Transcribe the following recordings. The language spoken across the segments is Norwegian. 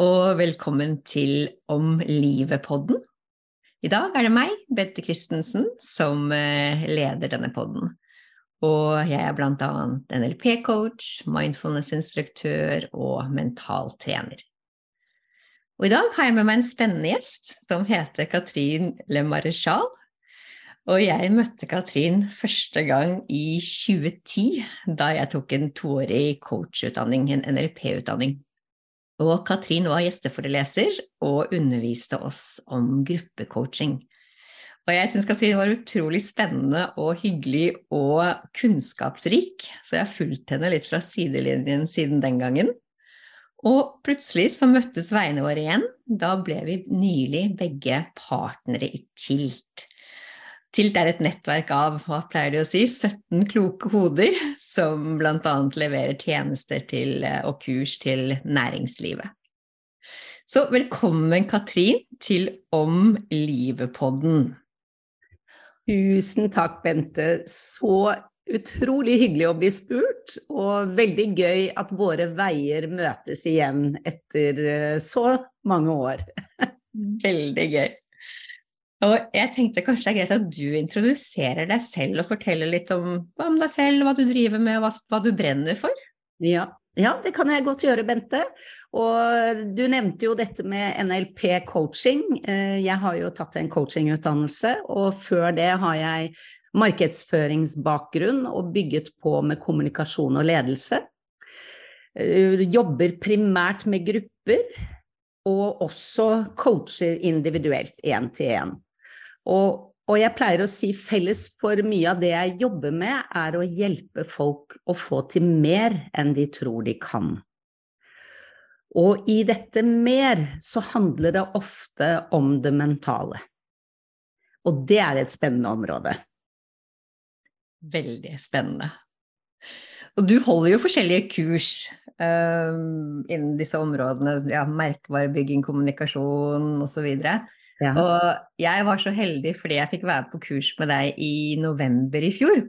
Og velkommen til Om livet-podden. I dag er det meg, Bente Christensen, som eh, leder denne podden. Og jeg er blant annet NLP-coach, mindfulness-instruktør og mentaltrener. Og i dag har jeg med meg en spennende gjest som heter Katrin Le Maréchal. Og jeg møtte Katrin første gang i 2010, da jeg tok en toårig coachutdanning, en NLP-utdanning. Og Katrin var gjesteforeleser og underviste oss om gruppecoaching. Og jeg syns Katrin var utrolig spennende og hyggelig og kunnskapsrik, så jeg har fulgt henne litt fra sidelinjen siden den gangen. Og plutselig så møttes veiene våre igjen. Da ble vi nylig begge partnere i TILT. TILT er et nettverk av hva pleier de å si, 17 kloke hoder, som bl.a. leverer tjenester til, og kurs til næringslivet. Så velkommen, Katrin, til Om livet-podden. Tusen takk, Bente. Så utrolig hyggelig å bli spurt, og veldig gøy at våre veier møtes igjen etter så mange år. Veldig gøy. Og jeg tenkte kanskje det er greit at du introduserer deg selv og forteller litt om, om deg selv, hva du driver med, hva, hva du brenner for. Ja, ja, det kan jeg godt gjøre, Bente. Og du nevnte jo dette med NLP-coaching. Jeg har jo tatt en coachingutdannelse, og før det har jeg markedsføringsbakgrunn og bygget på med kommunikasjon og ledelse. Jobber primært med grupper, og også coacher individuelt én til én. Og, og, jeg pleier å si felles for mye av det jeg jobber med, er å hjelpe folk å få til mer enn de tror de kan. Og i dette mer så handler det ofte om det mentale. Og det er et spennende område. Veldig spennende. Og du holder jo forskjellige kurs uh, innen disse områdene, ja, merkevarebygging, kommunikasjon osv. Ja. Og jeg var så heldig fordi jeg fikk være på kurs med deg i november i fjor.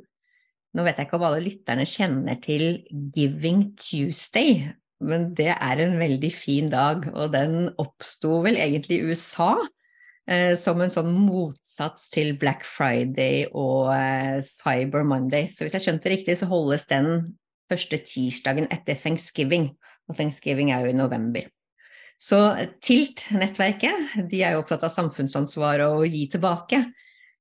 Nå vet jeg ikke om alle lytterne kjenner til Giving Tuesday, men det er en veldig fin dag, og den oppsto vel egentlig i USA eh, som en sånn motsats til Black Friday og eh, Cyber Monday. Så hvis jeg skjønte det riktig, så holdes den første tirsdagen etter thanksgiving, og thanksgiving er jo i november. Så TILT-nettverket de er jo opptatt av samfunnsansvar og å gi tilbake.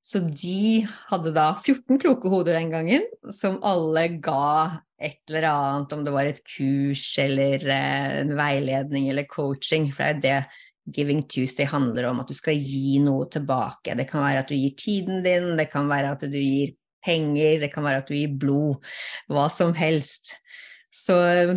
Så de hadde da 14 kloke hoder den gangen, som alle ga et eller annet, om det var et kurs eller eh, en veiledning eller coaching. For det er det Giving Tuesday handler om, at du skal gi noe tilbake. Det kan være at du gir tiden din, det kan være at du gir penger, det kan være at du gir blod, hva som helst. Så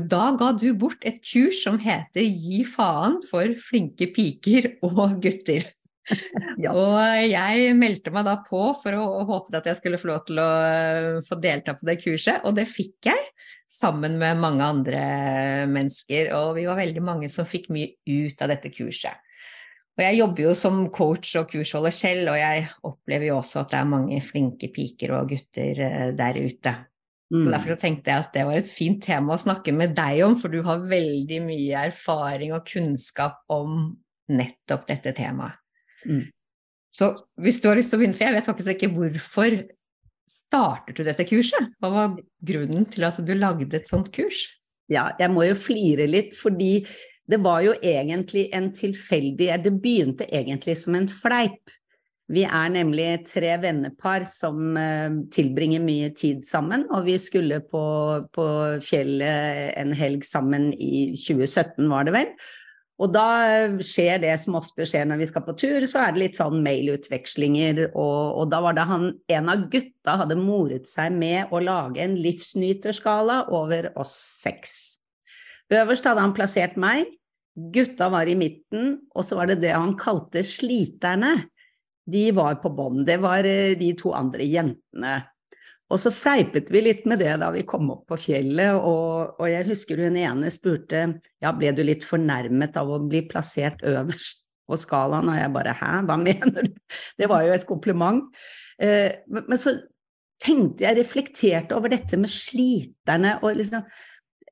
da ga du bort et kurs som heter Gi faen for flinke piker og gutter. ja. Og jeg meldte meg da på for å, håpe at jeg skulle få lov til å uh, få delta på det kurset, og det fikk jeg. Sammen med mange andre mennesker, og vi var veldig mange som fikk mye ut av dette kurset. Og jeg jobber jo som coach og kursholder selv, og jeg opplever jo også at det er mange flinke piker og gutter uh, der ute. Mm. Så derfor tenkte jeg at det var et fint tema å snakke med deg om, for du har veldig mye erfaring og kunnskap om nettopp dette temaet. Mm. Så hvis du har lyst til å begynne, for jeg vet faktisk ikke hvorfor startet du dette kurset? Hva var grunnen til at du lagde et sånt kurs? Ja, jeg må jo flire litt, fordi det var jo egentlig en tilfeldig Det begynte egentlig som en fleip. Vi er nemlig tre vennepar som uh, tilbringer mye tid sammen, og vi skulle på, på, fjellet en helg sammen i 2017, var det vel. Og da skjer det som ofte skjer når vi skal på tur, så er det litt sånn mailutvekslinger, og, og da var det han En av gutta hadde moret seg med å lage en livsnyterskala over oss seks. Øverst hadde han plassert meg, Gutta var i midten, og så var det det han kalte sliterne. De var på bånn. Det var eh, de to andre jentene. Og så fleipet vi litt med det da vi kom opp på fjellet, og, og jeg husker hun ene spurte ja, ble du litt fornærmet av å bli plassert øverst på skalaen, og jeg bare hæ, hva mener du? Det var jo et kompliment. Eh, men, men så tenkte jeg, reflekterte over dette med sliterne og liksom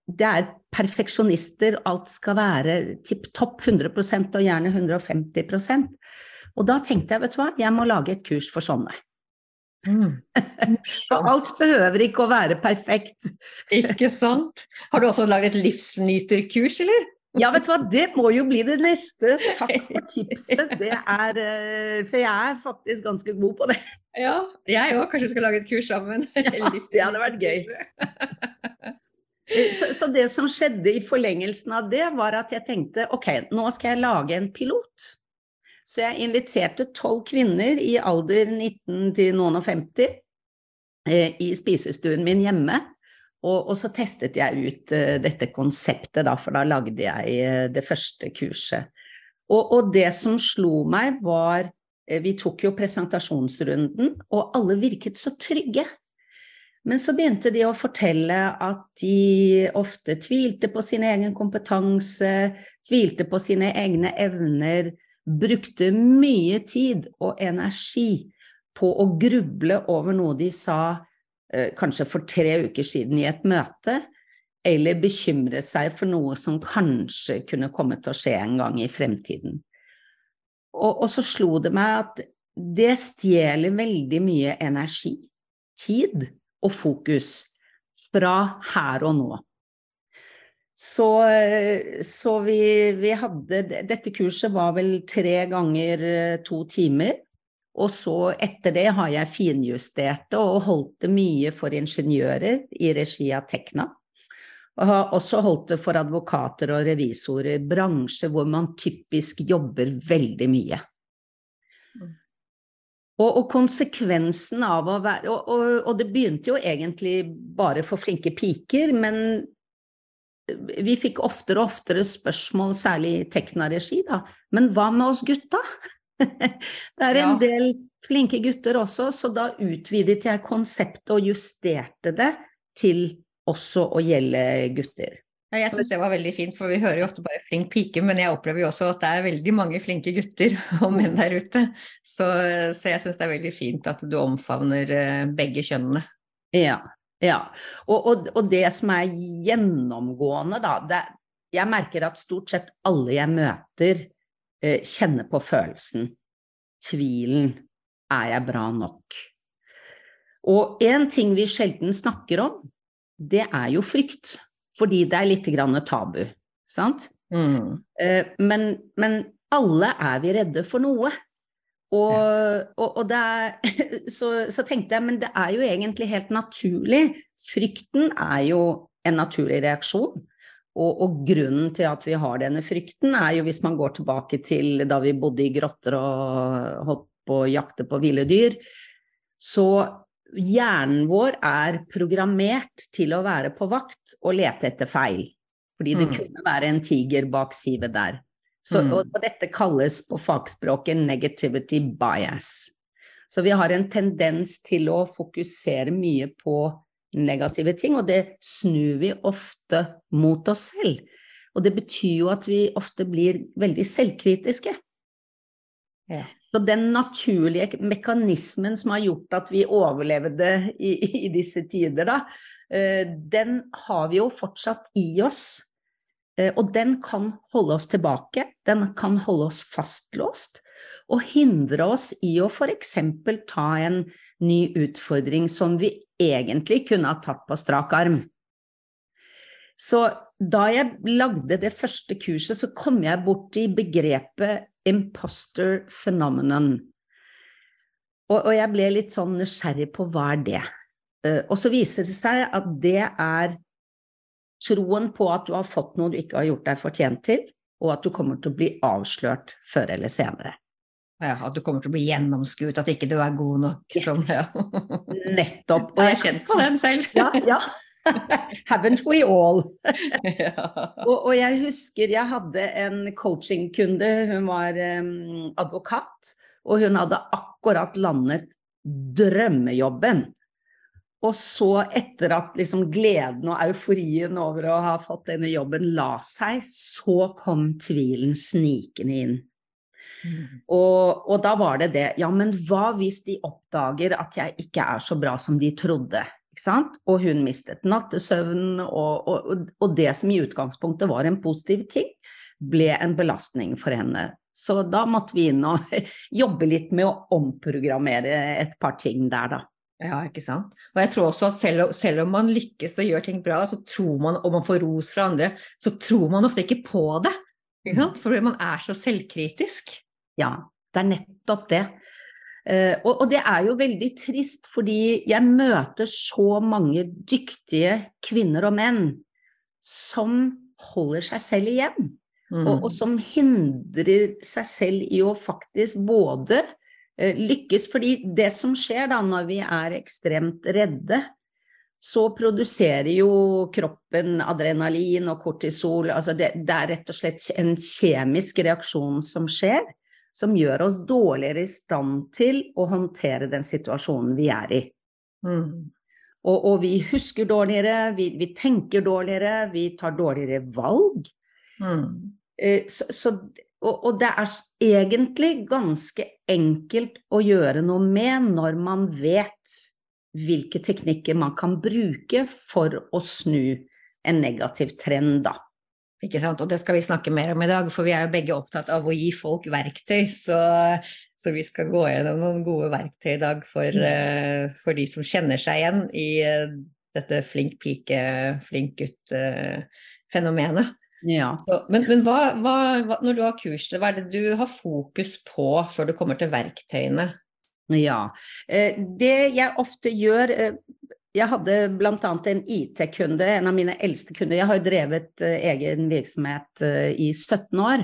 det er perfeksjonister, alt skal være tipp topp 100% og gjerne 150 Og da tenkte jeg, vet du hva, jeg må lage et kurs for sånne. Mm. alt behøver ikke å være perfekt. Ikke sant? Har du også laget et livsnyterkurs, eller? Ja, vet du hva, det må jo bli det neste. Takk for tipset. Det er eh, For jeg er faktisk ganske god på det. Ja, jeg òg. Kanskje vi skal lage et kurs sammen. Ja, det hadde vært gøy. Så, så, det som skjedde i forlengelsen av det, var at jeg tenkte ok, nå skal jeg lage en pilot. Så jeg inviterte tolv kvinner i alder 19 til noen og 50 eh, i spisestuen min hjemme. Og, og, så testet jeg ut uh, dette konseptet, da, for da lagde jeg uh, det første kurset. Og, og, det som slo meg, var Vi tok jo presentasjonsrunden, og alle virket så trygge. Men så begynte de å fortelle at de ofte tvilte på sin egen kompetanse, tvilte på sine egne evner, brukte mye tid og energi på å gruble over noe de sa eh, kanskje for tre uker siden i et møte, eller bekymre seg for noe som kanskje kunne komme til å skje en gang i fremtiden. Og, og så slo det meg at det stjeler veldig mye energi, tid og fokus fra her og nå. Så, så vi, vi, hadde Dette kurset var vel tre ganger eh, to timer. Og så etter det har jeg finjustert det og holdt det mye for ingeniører i regi av Tekna. Og har også holdt det for advokater og revisorer, bransje hvor man typisk jobber veldig mye. Mm. Og, og, konsekvensen av å være og, og, og, det begynte jo egentlig bare for flinke piker, men vi fikk oftere og oftere spørsmål, særlig i Tekna-regi, da. Men hva med oss gutta? det er en ja. del flinke gutter også, så da utvidet jeg konseptet og justerte det til også å gjelde gutter. Ja, jeg syns det var veldig fint, for vi hører jo ofte bare 'flink pike', men jeg opplever jo også at det er veldig mange flinke gutter og menn der ute. Så, så jeg syns det er veldig fint at du omfavner eh, begge kjønnene. Ja, ja, og, og, og, det som er gjennomgående, da det, Jeg merker at stort sett alle jeg møter, eh, kjenner på følelsen. Tvilen. Er jeg bra nok? Og en ting vi sjelden snakker om, det er jo frykt. Fordi det er litt grann tabu, sant? Mm. Eh, men, men alle er vi redde for noe. Og, og, og er, så, så, tenkte jeg, men det er jo egentlig helt naturlig. Frykten er jo en naturlig reaksjon. Og, og, grunnen til at vi har denne frykten, er jo hvis man går tilbake til da vi bodde i grotter og holdt på å jakte på ville dyr. Så hjernen vår er programmert til å være på vakt og lete etter feil. Fordi det mm. kunne være en tiger bak sivet der. Så, mm. og, og, dette kalles på fagspråket negativity bias. Så vi har en tendens til å fokusere mye på negative ting, og det snur vi ofte mot oss selv. Og det betyr jo at vi ofte blir veldig selvkritiske. Ja. Så den naturlige mekanismen som har gjort at vi overlevde i, i disse tider, da, eh, den har vi jo fortsatt i oss. Eh, og den kan holde oss tilbake, den kan holde oss fastlåst, og hindre oss i å f.eks. ta en ny utfordring som vi egentlig kunne ha tatt på strak arm. Så da jeg lagde det første kurset, så kom jeg bort i begrepet imposter phenomenon. Og, og jeg ble litt sånn nysgjerrig på hva er det? Uh, og så viser det seg at det er troen på at du har fått noe du ikke har gjort deg fortjent til, og at du kommer til å bli avslørt før eller senere. Ja, At du kommer til å bli gjennomskuet, at ikke du er god nok. Yes. Sånn, ja. Nettopp. Og jeg har kjent på den selv. ja, ja. Haven't we all? og, og, jeg husker jeg hadde en coachingkunde, hun var um, advokat, og hun hadde akkurat landet drømmejobben. Og så, etter at liksom gleden og euforien over å ha fått denne jobben la seg, så kom tvilen snikende inn. Mm. Og, og, da var det det, ja, men hva hvis de oppdager at jeg ikke er så bra som de trodde? Ikke sant? Og hun mistet nattesøvnen, og, og, og det som i utgangspunktet var en positiv ting, ble en belastning for henne. Så da måtte vi inn og jobbe litt med å omprogrammere et par ting der, da. Ja, ikke sant. Og jeg tror også at selv, selv, om man lykkes og gjør ting bra, så tror man, og man får ros fra andre, så tror man ofte ikke på det. Ikke sant? Fordi man er så selvkritisk. Ja, det er nettopp det. Uh, og, og, det er jo veldig trist, fordi jeg møter så mange dyktige kvinner og menn som holder seg selv igjen. Mm. Og, og, som hindrer seg selv i å faktisk både Eh, lykkes. Fordi det som skjer da når vi er ekstremt redde, så produserer jo kroppen adrenalin og kortisol. Altså det, det, er rett og slett en kjemisk reaksjon som skjer, som gjør oss dårligere i stand til å håndtere den situasjonen vi er i. Mm. Og, og, vi husker dårligere, vi, vi, tenker dårligere, vi tar dårligere valg. Mm. Eh, så, så, og, og, det er egentlig ganske enkelt å gjøre noe med når man vet hvilke teknikker man kan bruke for å snu en negativ trend, da. Ikke sant? Og det skal vi snakke mer om i dag, for vi er jo begge opptatt av å gi folk verktøy. Så, så vi skal gå gjennom noen gode verktøy i dag for, uh, for de som kjenner seg igjen i uh, dette flink pike, flink gutt-fenomenet. Ja. Så, men, men hva, hva, når du har kurs, hva er det du har fokus på før du kommer til verktøyene? Ja, eh, det jeg ofte gjør eh, jeg hadde bl.a. en IT-kunde, en av mine eldste kunder. Jeg har jo drevet eh, egen virksomhet i 17 år.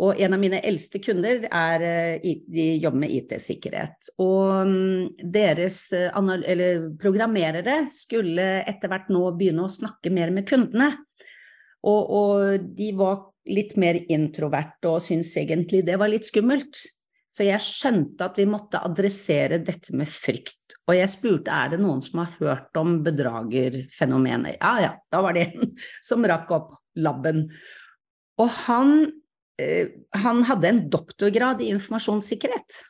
Og en av mine eldste kunder er, de jobber med IT-sikkerhet. Og mm, deres programmerere skulle etter hvert nå begynne å snakke mer med kundene. Og, og de var litt mer introverte og syntes egentlig det var litt skummelt. Så jeg skjønte at vi måtte adressere dette med frykt. Og jeg spurte er det noen som har hørt om bedragerfenomenet. Ja ja, da var det en som rakk opp labben. Og han, eh, han hadde en doktorgrad i informasjonssikkerhet.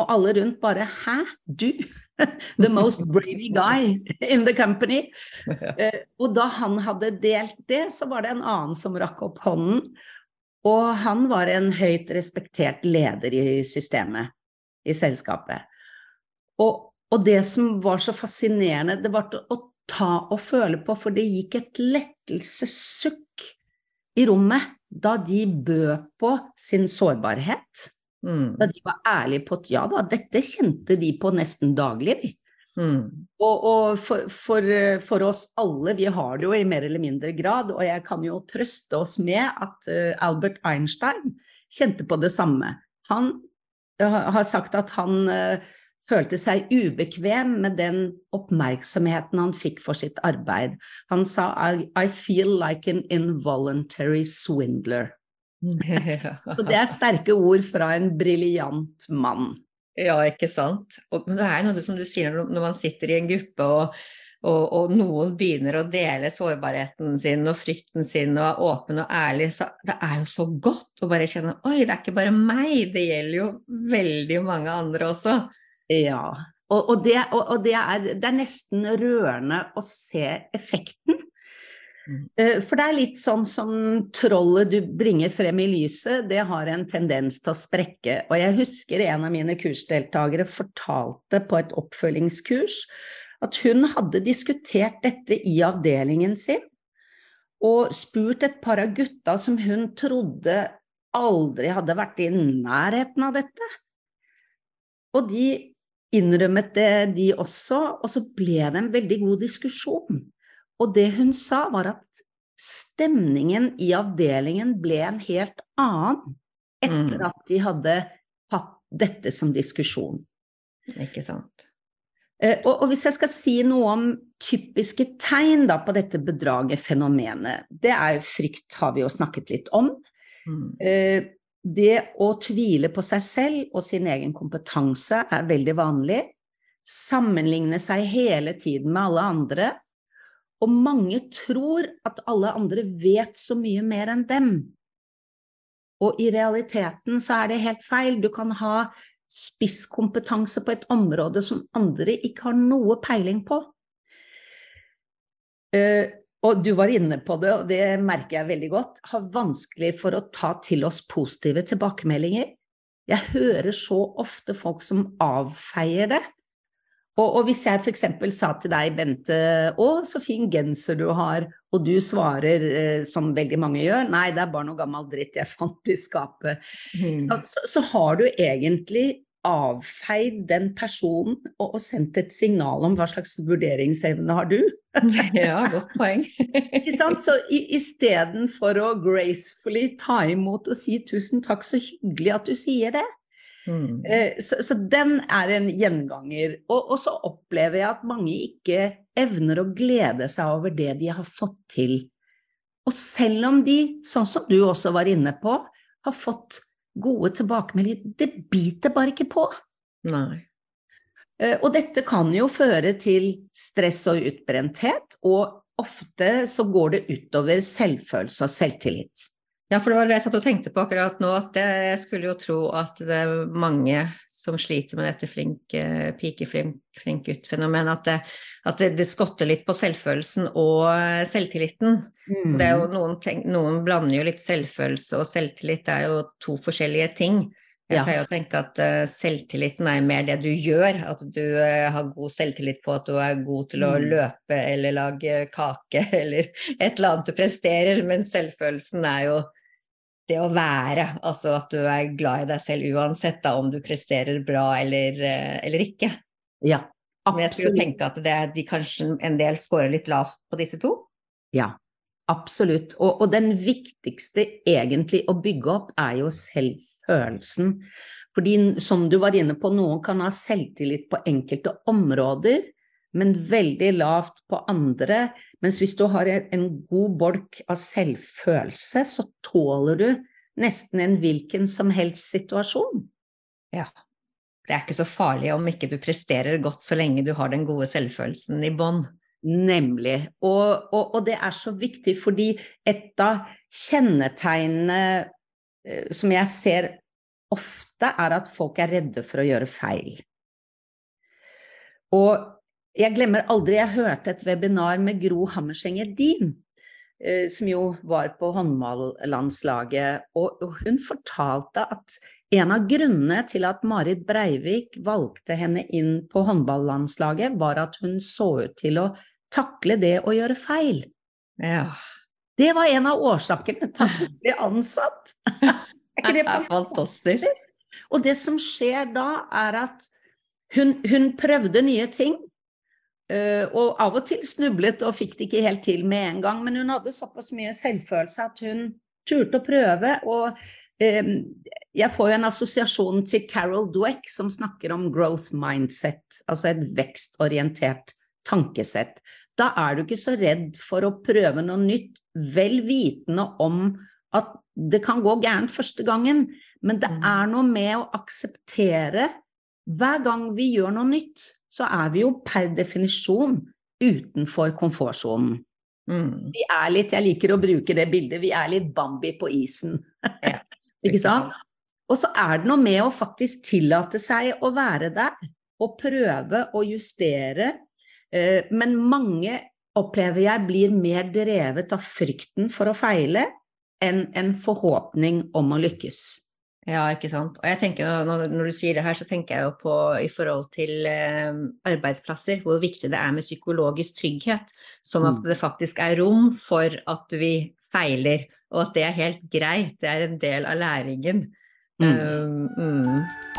Og alle rundt bare Hæ, du? The most brave guy in the company. Uh, og da han hadde delt det, så var det en annen som rakk opp hånden. Og han var en høyt respektert leder i systemet, i selskapet. Og, og det som var så fascinerende, det var å ta og føle på, for det gikk et lettelsessukk i rommet da de bød på sin sårbarhet Mm. Da de var ærlige på at ja da, dette kjente de på nesten daglig. Mm. Og, og for, for, for, oss alle, vi har det jo i mer eller mindre grad, og jeg kan jo trøste oss med at uh, Albert Einstein kjente på det samme. Han uh, har sagt at han uh, følte seg ubekvem med den oppmerksomheten han fikk for sitt arbeid. Han sa I, I feel like an involuntary swindler. Og det er sterke ord fra en briljant mann. Ja, ikke sant. Og, men det er noe som du sier når man sitter i en gruppe og, og, og, noen begynner å dele sårbarheten sin og frykten sin og er åpen og ærlig, så det er jo så godt å bare kjenne Oi, det er ikke bare meg, det gjelder jo veldig mange andre også. Ja. Og, og, det, og det, er, det er nesten rørende å se effekten Mm. For det er litt sånn som trollet du bringer frem i lyset, det har en tendens til å sprekke. Og jeg husker en av mine kursdeltakere fortalte på et oppfølgingskurs at hun hadde diskutert dette i avdelingen sin, og spurt et par av gutta som hun trodde aldri hadde vært i nærheten av dette. Og de innrømmet det, de også, og så ble det en veldig god diskusjon. Og det hun sa, var at stemningen i avdelingen ble en helt annen etter mm. at de hadde hatt dette som diskusjon. Ikke sant. Eh, og, og, hvis jeg skal si noe om typiske tegn da, på dette bedragerfenomenet, det er jo frykt, har vi jo snakket litt om. Mm. Eh, det å tvile på seg selv og sin egen kompetanse er veldig vanlig. Sammenligne seg hele tiden med alle andre. Og mange tror at alle andre vet så mye mer enn dem. Og i realiteten så er det helt feil. Du kan ha spisskompetanse på et område som andre ikke har noe peiling på. Uh, og du var inne på det, og det merker jeg veldig godt, har vanskelig for å ta til oss positive tilbakemeldinger. Jeg hører så ofte folk som avfeier det. Og, og hvis jeg f.eks. sa til deg, Bente, å, så fin genser du har, og du svarer eh, som veldig mange gjør, nei, det er bare noe gammel dritt jeg fant i skapet, mm. så, så, så, har du egentlig avfeid den personen og, og, sendt et signal om hva slags vurderingsevne har du? ja, godt poeng. Ikke sant? Så istedenfor å gracefully ta imot og si 'tusen takk, så hyggelig at du sier det', mm. Eh, så, så, den er en gjenganger. Og, og, så opplever jeg at mange ikke evner å glede seg over det de har fått til. Og selv om de, sånn som du også var inne på, har fått gode tilbakemeldinger. Det biter bare ikke på. Nei. Eh, og dette kan jo føre til stress og utbrenthet, og ofte så går det utover selvfølelse og selvtillit. Ja, for det var det jeg satt og tenkte på akkurat nå, at jeg skulle jo tro at det er mange som sliter med dette flink eh, pike, flink, flink gutt-fenomen. At, det, at det, det, skotter litt på selvfølelsen og eh, selvtilliten. Mm. Det er jo noen, noen, blander jo litt selvfølelse og selvtillit, det er jo to forskjellige ting. Jeg ja. pleier å tenke at uh, selvtilliten er mer det du gjør, at du har god selvtillit på at du er god til å mm. løpe eller lage kake eller et eller annet du presterer, men selvfølelsen er jo det å være, altså at du er glad i deg selv uansett da, om du presterer bra eller, eh, eller ikke. Ja, absolutt. Men jeg skulle tenke at det, de kanskje en del scorer litt lavt på disse to? Ja, absolutt. Og, og den viktigste egentlig å bygge opp er jo selvfølelsen. Fordi som du var inne på, noen kan ha selvtillit på enkelte områder, men veldig lavt på andre. Mens hvis du har en god bolk av selvfølelse, så tåler du nesten en hvilken som helst situasjon. Ja. Det er ikke så farlig om ikke du presterer godt så lenge du har den gode selvfølelsen i bånn. Nemlig. Og, og, og, det er så viktig fordi et av kjennetegnene eh, som jeg ser ofte, er at folk er redde for å gjøre feil. Og jeg glemmer aldri, jeg hørte et webinar med Gro Hammerseng Edin, eh, som jo var på håndballlandslaget, og hun fortalte at en av grunnene til at Marit Breivik valgte henne inn på håndballandslaget, var at hun så ut til å takle det å gjøre feil. Ja. Det var en av årsakene til at hun ble ansatt. er ikke det fantastisk? Og det som skjer da, er at hun, hun prøvde nye ting. Uh, og av og til snublet og fikk det ikke helt til med en gang, men hun hadde såpass mye selvfølelse at hun turte å prøve. Og uh, jeg får jo en assosiasjon til Carol Dweck som snakker om growth mindset, altså et vekstorientert tankesett. Da er du ikke så redd for å prøve noe nytt, vel vitende om at det kan gå gærent første gangen, men det mm. er noe med å akseptere hver gang vi gjør noe nytt, så er vi jo per definisjon utenfor komfortsonen. Mm. Vi er litt, jeg liker å bruke det bildet, vi er litt Bambi på isen. Ja, ikke sant? Og så er det noe med å faktisk tillate seg å være der, og prøve å justere. Eh, men mange opplever jeg blir mer drevet av frykten for å feile enn en forhåpning om å lykkes. Ja, ikke sant. Og jeg tenker, når, du sier det her, så tenker jeg jo på i forhold til eh, arbeidsplasser, hvor viktig det er med psykologisk trygghet. Sånn at mm. det faktisk er rom for at vi feiler, og at det er helt greit. Det er en del av læringen. Mm. Um, mm.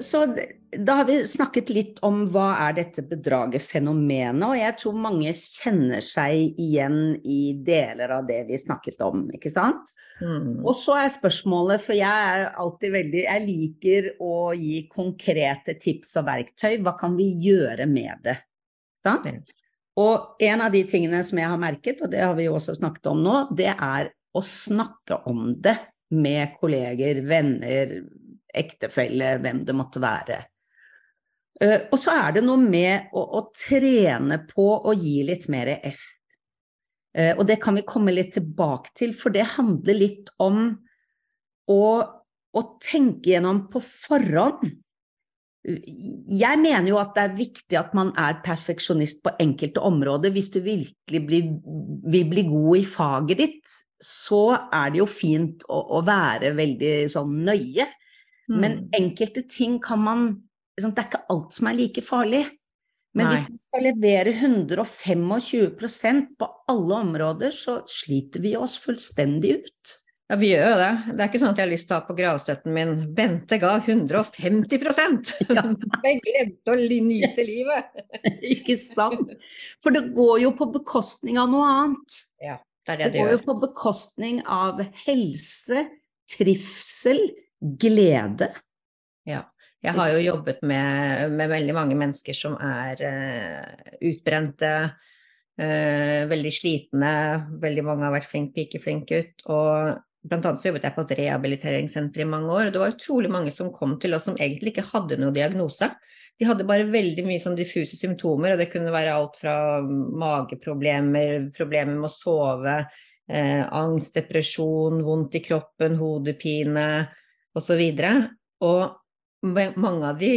Så, så da har vi snakket litt om hva er dette bedraget fenomenet, og jeg tror mange kjenner seg igjen i deler av det vi snakket om, ikke sant? Mm. Og så er spørsmålet, for jeg er alltid veldig Jeg liker å gi konkrete tips og verktøy. Hva kan vi gjøre med det? Sant? Og en av de tingene som jeg har merket, og det har vi jo også snakket om nå, det er å snakke om det med kolleger, venner, ektefelle, hvem det måtte være. Eh, og så er det noe med å, å trene på å gi litt mer F. Eh, og det kan vi komme litt tilbake til, for det handler litt om å, å tenke gjennom på forhånd. Jeg mener jo at det er viktig at man er perfeksjonist på enkelte områder. Hvis du virkelig blir, vil bli god i faget ditt, så er det jo fint å, å være veldig sånn nøye. Men mm. enkelte ting kan man liksom, Det er ikke alt som er like farlig. Men Nei. hvis vi skal levere 125% på alle områder, så sliter vi oss fullstendig ut. Ja, vi gjør jo det. Det er ikke sånn at jeg har lyst til å ha på gravstøtten min Bente ga 150 ja. Jeg glemte å nyte livet! ikke sant? For det går jo på bekostning av noe annet. Ja, det er det det, det går gjør. jo på bekostning av helse, trivsel, glede. Ja. Jeg har jo jobbet med, med veldig mange mennesker som er uh, utbrente, uh, veldig slitne. Veldig mange har vært flink pike, flink gutt. Og blant annet så jobbet jeg på et rehabiliteringssenter i mange år. Og det var utrolig mange som kom til oss som egentlig ikke hadde noen diagnose. De hadde bare veldig mye sånn diffuse symptomer, og det kunne være alt fra mageproblemer, problemer med å sove, eh, angst, depresjon, vondt i kroppen, hodepine osv. Og, og mange av de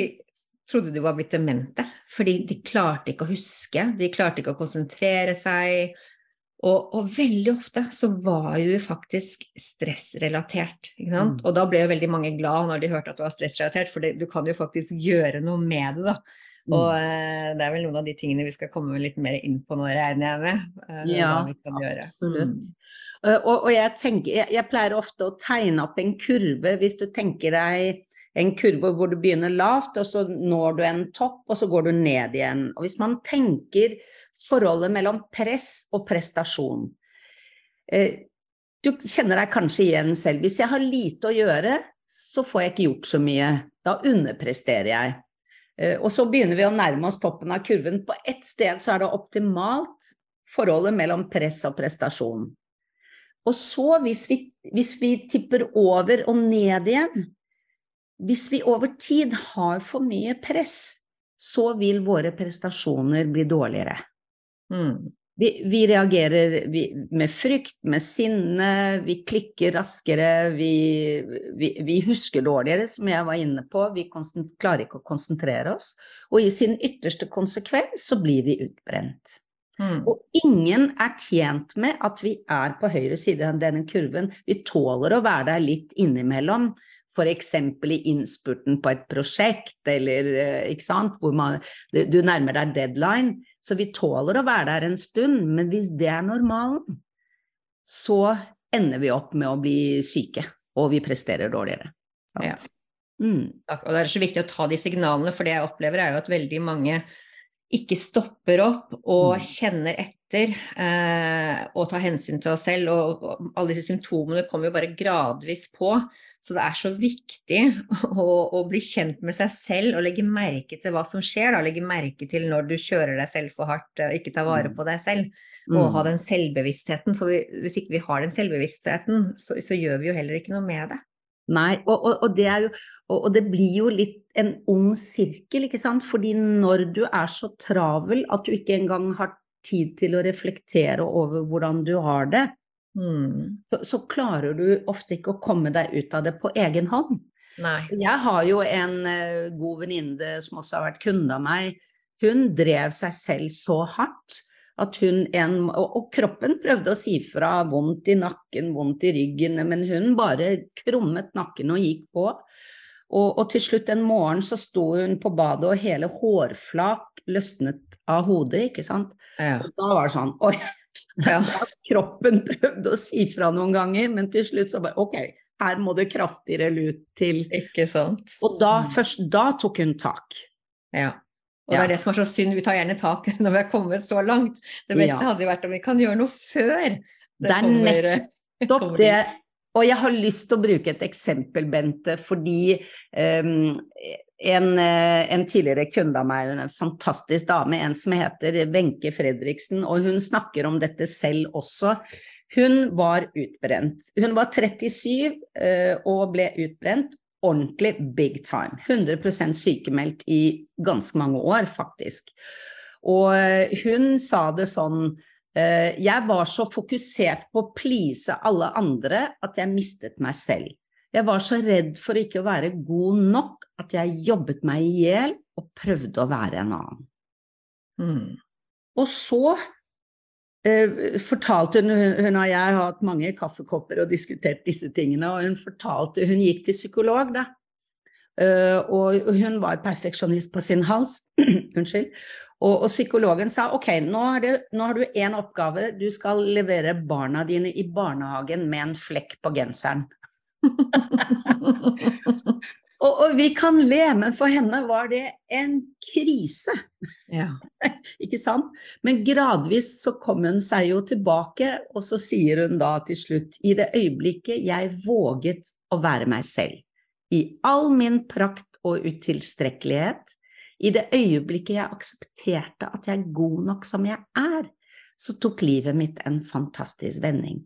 trodde de var blitt demente, fordi de klarte ikke å huske, de klarte ikke å konsentrere seg. Og, og veldig ofte så var jo faktisk stressrelatert. Mm. Og da ble jo veldig mange glad når de hørte at det var stressrelatert, for det, du kan jo faktisk gjøre noe med det, da. Mm. Og eh, det er vel noen av de tingene vi skal komme litt mer inn på nå, regner jeg med. Eh, ja, absolutt. Mm. Eh, og, og jeg, tenker, jeg, jeg, pleier ofte å tegne opp en kurve, hvis du tenker deg en kurve hvor du begynner lavt, og så når du en topp, og så går du ned igjen. Og hvis man tenker forholdet mellom press og prestasjon eh, Du kjenner deg kanskje igjen selv. Hvis jeg har lite å gjøre, så får jeg ikke gjort så mye. Da underpresterer jeg. Eh, og så begynner vi å nærme oss toppen av kurven. På ett sted så er det optimalt forholdet mellom press og prestasjon. Og så, hvis vi, hvis vi tipper over og ned igjen Hvis vi over tid har for mye press, så vil våre prestasjoner bli dårligere. Mm. Vi, vi, reagerer med frykt, med sinne, vi klikker raskere, vi, vi, vi, husker dårligere, som jeg var inne på. Vi klarer ikke å konsentrere oss. Og i sin ytterste konsekvens så blir vi utbrent. Mm. Og ingen er tjent med at vi er på høyre side av denne kurven. Vi tåler å være der litt innimellom, f.eks. i innspurten på et prosjekt, eller eh, ikke sant, hvor man, du nærmer deg deadline. Så vi tåler å være der en stund, men hvis det er normalen, så ender vi opp med å bli syke, og vi presterer dårligere. Ja. Mm. Og det er så viktig å ta de signalene, for det jeg opplever er jo at veldig mange ikke stopper opp og mm. kjenner etter eh, og tar hensyn til oss selv. Og, og, alle disse symptomene kommer jo bare gradvis på. Så det er så viktig å, å, bli kjent med seg selv og legge merke til hva som skjer. Da. Legge merke til når du kjører deg selv for hardt og ikke tar vare mm. på deg selv. Og mm. ha den selvbevisstheten. For vi, hvis ikke vi har den selvbevisstheten, så, så gjør vi jo heller ikke noe med det. Nei, og, og, og, det jo, og, det blir jo litt en ond sirkel, ikke sant. Fordi når du er så travel at du ikke engang har tid til å reflektere over hvordan du har det, mm. så, så, klarer du ofte ikke å komme deg ut av det på egen hånd. Nei. Jeg har jo en uh, god venninne som også har vært kunde av meg. Hun drev seg selv så hardt at hun en, og, og, kroppen prøvde å si fra, vondt i nakken, vondt i ryggen, men hun bare krummet nakken og gikk på. Og, og til slutt en morgen så sto hun på badet, og hele hårflak løsnet av hodet, ikke sant. Ja. Og da var det sånn Oi! Ja. Kroppen prøvde å si fra noen ganger, men til slutt så bare Ok, her må det kraftigere lut til. Ikke sant. Og da, mm. først da tok hun tak. Ja. Og ja. det er det som er så synd, vi tar gjerne tak når vi har kommet så langt. Det beste ja. hadde jo vært om vi kan gjøre noe før. Det, det er nettopp det. Og jeg har lyst til å bruke et eksempel, Bente, fordi um, en, eh, en, tidligere kunde av meg, en fantastisk dame, en som heter Wenche Fredriksen, og hun snakker om dette selv også. Hun var utbrent. Hun var 37 uh, eh, og ble utbrent, ordentlig big time. 100% sykemeldt i ganske mange år, faktisk. Og eh, hun sa det sånn Jeg var så fokusert på å please alle andre at jeg mistet meg selv. Jeg var så redd for ikke å være god nok at jeg jobbet meg i hjel og prøvde å være en annen. Mm. Og så eh, fortalte hun Hun og jeg har hatt mange kaffekopper og diskutert disse tingene, og hun fortalte Hun gikk til psykolog, da. Uh, og hun var perfeksjonist på sin hals. Unnskyld. Og, og, psykologen sa ok, nå, det, nå har du én oppgave, du skal levere barna dine i barnehagen med en flekk på genseren. Og, og, vi kan le, men for henne var det en krise. Ja. Ikke sant? Men gradvis så kom hun seg jo tilbake, og så sier hun da til slutt I det øyeblikket jeg våget å være meg selv, i all min prakt og utilstrekkelighet, i det øyeblikket jeg aksepterte at jeg er god nok som jeg er, så tok livet mitt en fantastisk vending.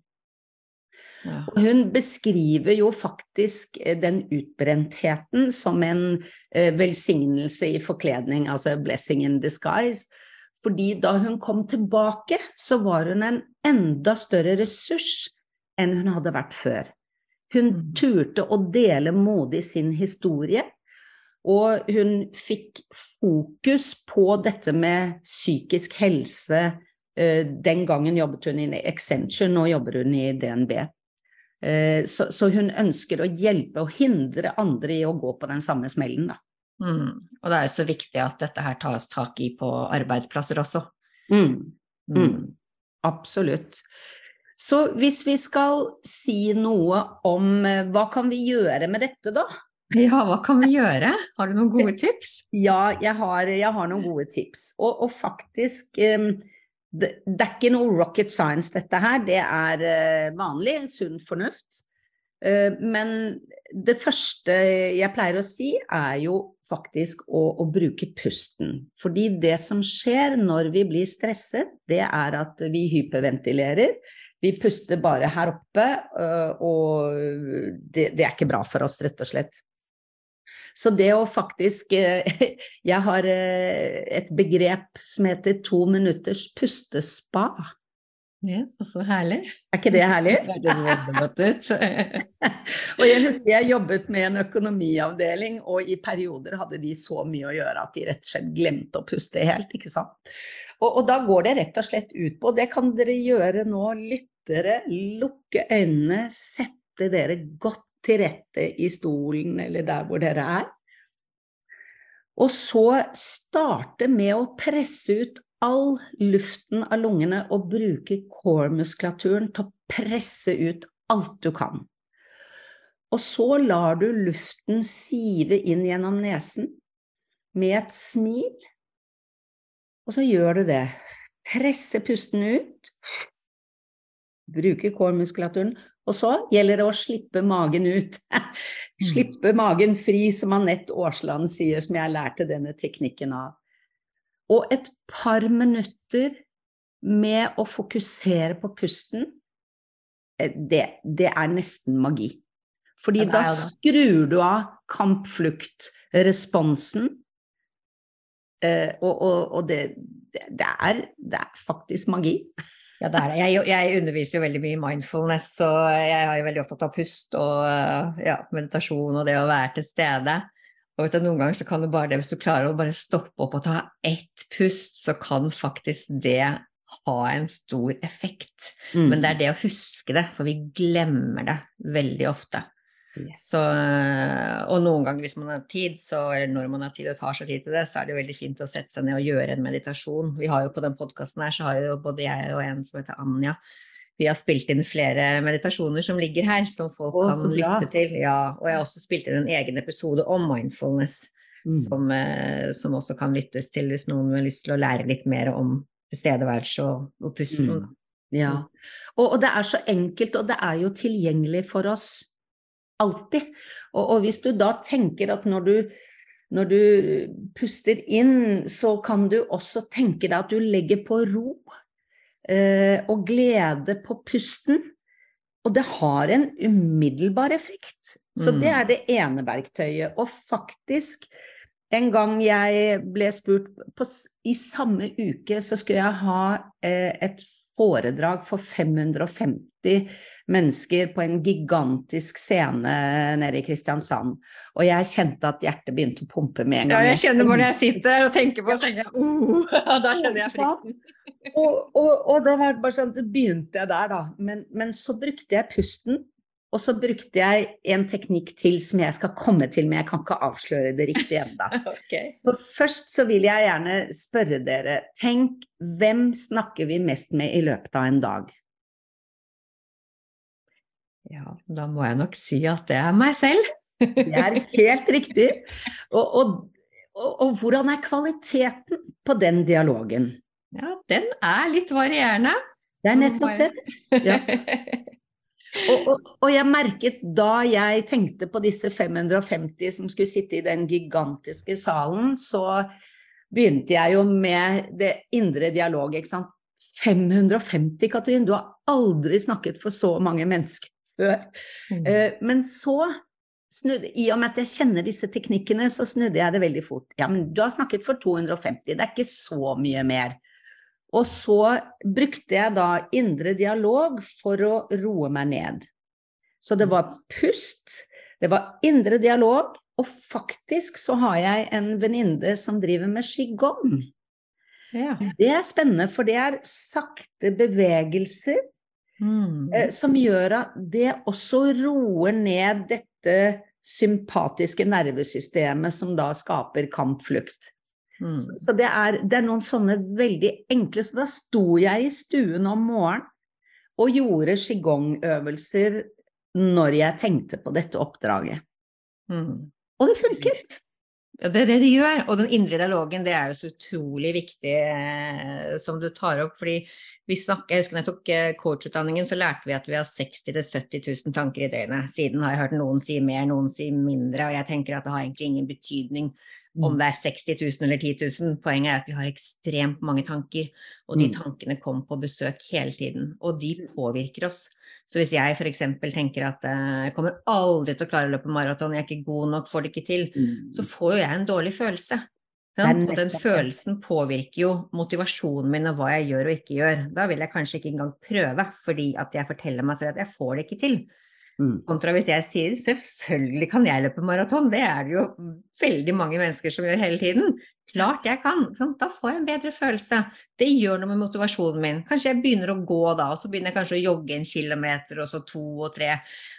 Ja. Og hun beskriver jo faktisk eh, den utbrentheten som en eh, velsignelse i forkledning, altså 'blessing in disguise'. Fordi da hun kom tilbake, så var hun en enda større ressurs enn hun hadde vært før. Hun mm. turte å dele modig sin historie, og hun fikk fokus på dette med psykisk helse. Eh, den gangen jobbet hun i Accenture, nå jobber hun i DNB. Eh, så, så, hun ønsker å hjelpe og hindre andre i å gå på den samme smellen, da. Mm. Og det er jo så viktig at dette her tas tak i på arbeidsplasser også. Mm. mm. Mm. Absolutt. Så hvis vi skal si noe om eh, hva kan vi gjøre med dette, da? Ja, hva kan vi gjøre? Har du noen gode tips? Ja, jeg har, jeg har noen gode tips. Og, og faktisk um, det, det, er ikke noe rocket science, dette her. Det er uh, vanlig, sunn fornuft. Uh, men det første jeg pleier å si, er jo faktisk å, å, bruke pusten. Fordi det som skjer når vi blir stresset, det er at vi hyperventilerer. Vi puster bare her oppe, uh, og det, det er ikke bra for oss, rett og slett. Så det å faktisk eh, Jeg har eh, et begrep som heter to minutters pustespa. Ja, så herlig. Er ikke det herlig? Det hørtes ut. og jeg husker jeg jobbet med en økonomiavdeling, og i perioder hadde de så mye å gjøre at de rett og slett glemte å puste helt, ikke sant. Og, og da går det rett og slett ut på, det kan dere gjøre nå, lyttere, lukke øynene, sette dere godt til rette i stolen eller der hvor dere er. Og så starte med å presse ut all luften av lungene og bruke core-muskulaturen til å presse ut alt du kan. Og så lar du luften sive inn gjennom nesen med et smil. Og så gjør du det. Presse pusten ut. Bruke core-muskulaturen. Og så gjelder det å slippe magen ut. slippe magen fri, som Anette Aasland sier, som jeg lærte denne teknikken av. Og et par minutter med å fokusere på pusten, eh, det, det er nesten magi. Fordi da skrur du av kampfluktresponsen, eh, og, og, og det, det, er, det er faktisk magi. Ja, det er det. Jeg, jeg, underviser jo veldig mye i mindfulness, så jeg er jo veldig opptatt av pust og ja, meditasjon og det å være til stede. Og vet du, Noen ganger så kan du bare det, hvis du klarer å bare stoppe opp og ta ett pust, så kan faktisk det ha en stor effekt. Mm. Men det er det å huske det, for vi glemmer det veldig ofte. Yes. Så, eh, og noen ganger hvis man har tid, så, eller når man har tid og tar seg tid til det, så er det veldig fint å sette seg ned og gjøre en meditasjon. Vi har jo På den podkasten her så har jo både jeg og en som heter Anja, vi har spilt inn flere meditasjoner som ligger her, som folk Å, kan lytte til. Ja, og jeg har også spilt inn en egen episode om mindfulness, Mm. som, eh, som også kan lyttes til hvis noen har lyst til å lære litt mer om tilstedeværelse og, og pusten. Mm. Ja. Og, og det er så enkelt, og det er jo tilgjengelig for oss alltid. Og, og hvis du da tenker at når du, når du puster inn, så kan du også tenke deg at du legger på ro eh, og glede på pusten. Og det har en umiddelbar effekt. Så det Mm. er det ene verktøyet. Og faktisk, en gang jeg ble spurt på, I samme uke så skulle jeg ha eh, et foredrag for 550 mennesker på en gigantisk scene nede i Kristiansand. Og jeg kjente at hjertet begynte å pumpe med en gang. Ja, jeg kjenner hvor jeg sitter og tenker på senga. Uh, da kjenner jeg frykten. Og, og, og da var det bare sånn, begynte jeg der, da. Men, men så brukte jeg pusten, og så brukte jeg en teknikk til som jeg skal komme til, men jeg kan ikke avsløre det riktig ennå. okay. Først så vil jeg gjerne spørre dere, tenk hvem snakker vi mest med i løpet av en dag? Ja, da må jeg nok si at det er meg selv. Det er helt riktig. Og, og, og, og hvordan er kvaliteten på den dialogen? Ja, den er litt varierende. Det er nettopp det. Ja. Og, og, og jeg merket da jeg tenkte på disse 550 som skulle sitte i den gigantiske salen, så begynte jeg jo med det indre dialog, ikke sant. 550, Katrin, du har aldri snakket for så mange mennesker før. Mm. Eh, men så snudde, i og med at jeg kjenner disse teknikkene, så snudde jeg det veldig fort. Ja, men du har snakket for 250, det er ikke så mye mer. Og så brukte jeg da indre dialog for å roe meg ned. Så det var pust, det var indre dialog, og faktisk så har jeg en venninne som driver med qigong. Ja. Det er spennende, for det er sakte bevegelser Mm. eh, som gjør at det også roer ned dette sympatiske nervesystemet som da skaper kampflukt. Mm. Så, så det, er, det er noen sånne veldig enkle Så da sto jeg i stuen om morgenen og gjorde qigong-øvelser når jeg tenkte på dette oppdraget. Mm. Og det funket! Ja, det er det det gjør. Og den indre dialogen, det er jo så utrolig viktig eh, som du tar opp. fordi vi snakker, Jeg husker da jeg tok eh, coachutdanningen, så lærte vi at vi har 60 000-70 000 tanker i døgnet. Siden har jeg hørt noen si mer, noen si mindre, og jeg tenker at det har egentlig ingen betydning om det er 60 000 eller 10 000. Poenget er at vi har ekstremt mange tanker, og de Mm. tankene kommer på besøk hele tiden. Og de påvirker oss. Så hvis jeg f.eks. tenker at eh, jeg kommer aldri til å klare å løpe maraton, jeg er ikke god nok, får det ikke til, så får jo jeg en dårlig følelse. Og den følelsen påvirker jo motivasjonen min og hva jeg gjør og ikke gjør. Da vil jeg kanskje ikke engang prøve, fordi at jeg forteller meg selv at jeg får det ikke til. Mm. Kontra hvis jeg sier selvfølgelig kan jeg løpe maraton, det er det jo veldig mange mennesker som gjør hele tiden. Klart jeg kan, da får jeg en bedre følelse. Det gjør noe med motivasjonen min. Kanskje jeg begynner å gå da, og så begynner jeg kanskje å jogge en kilometer, og så to og tre.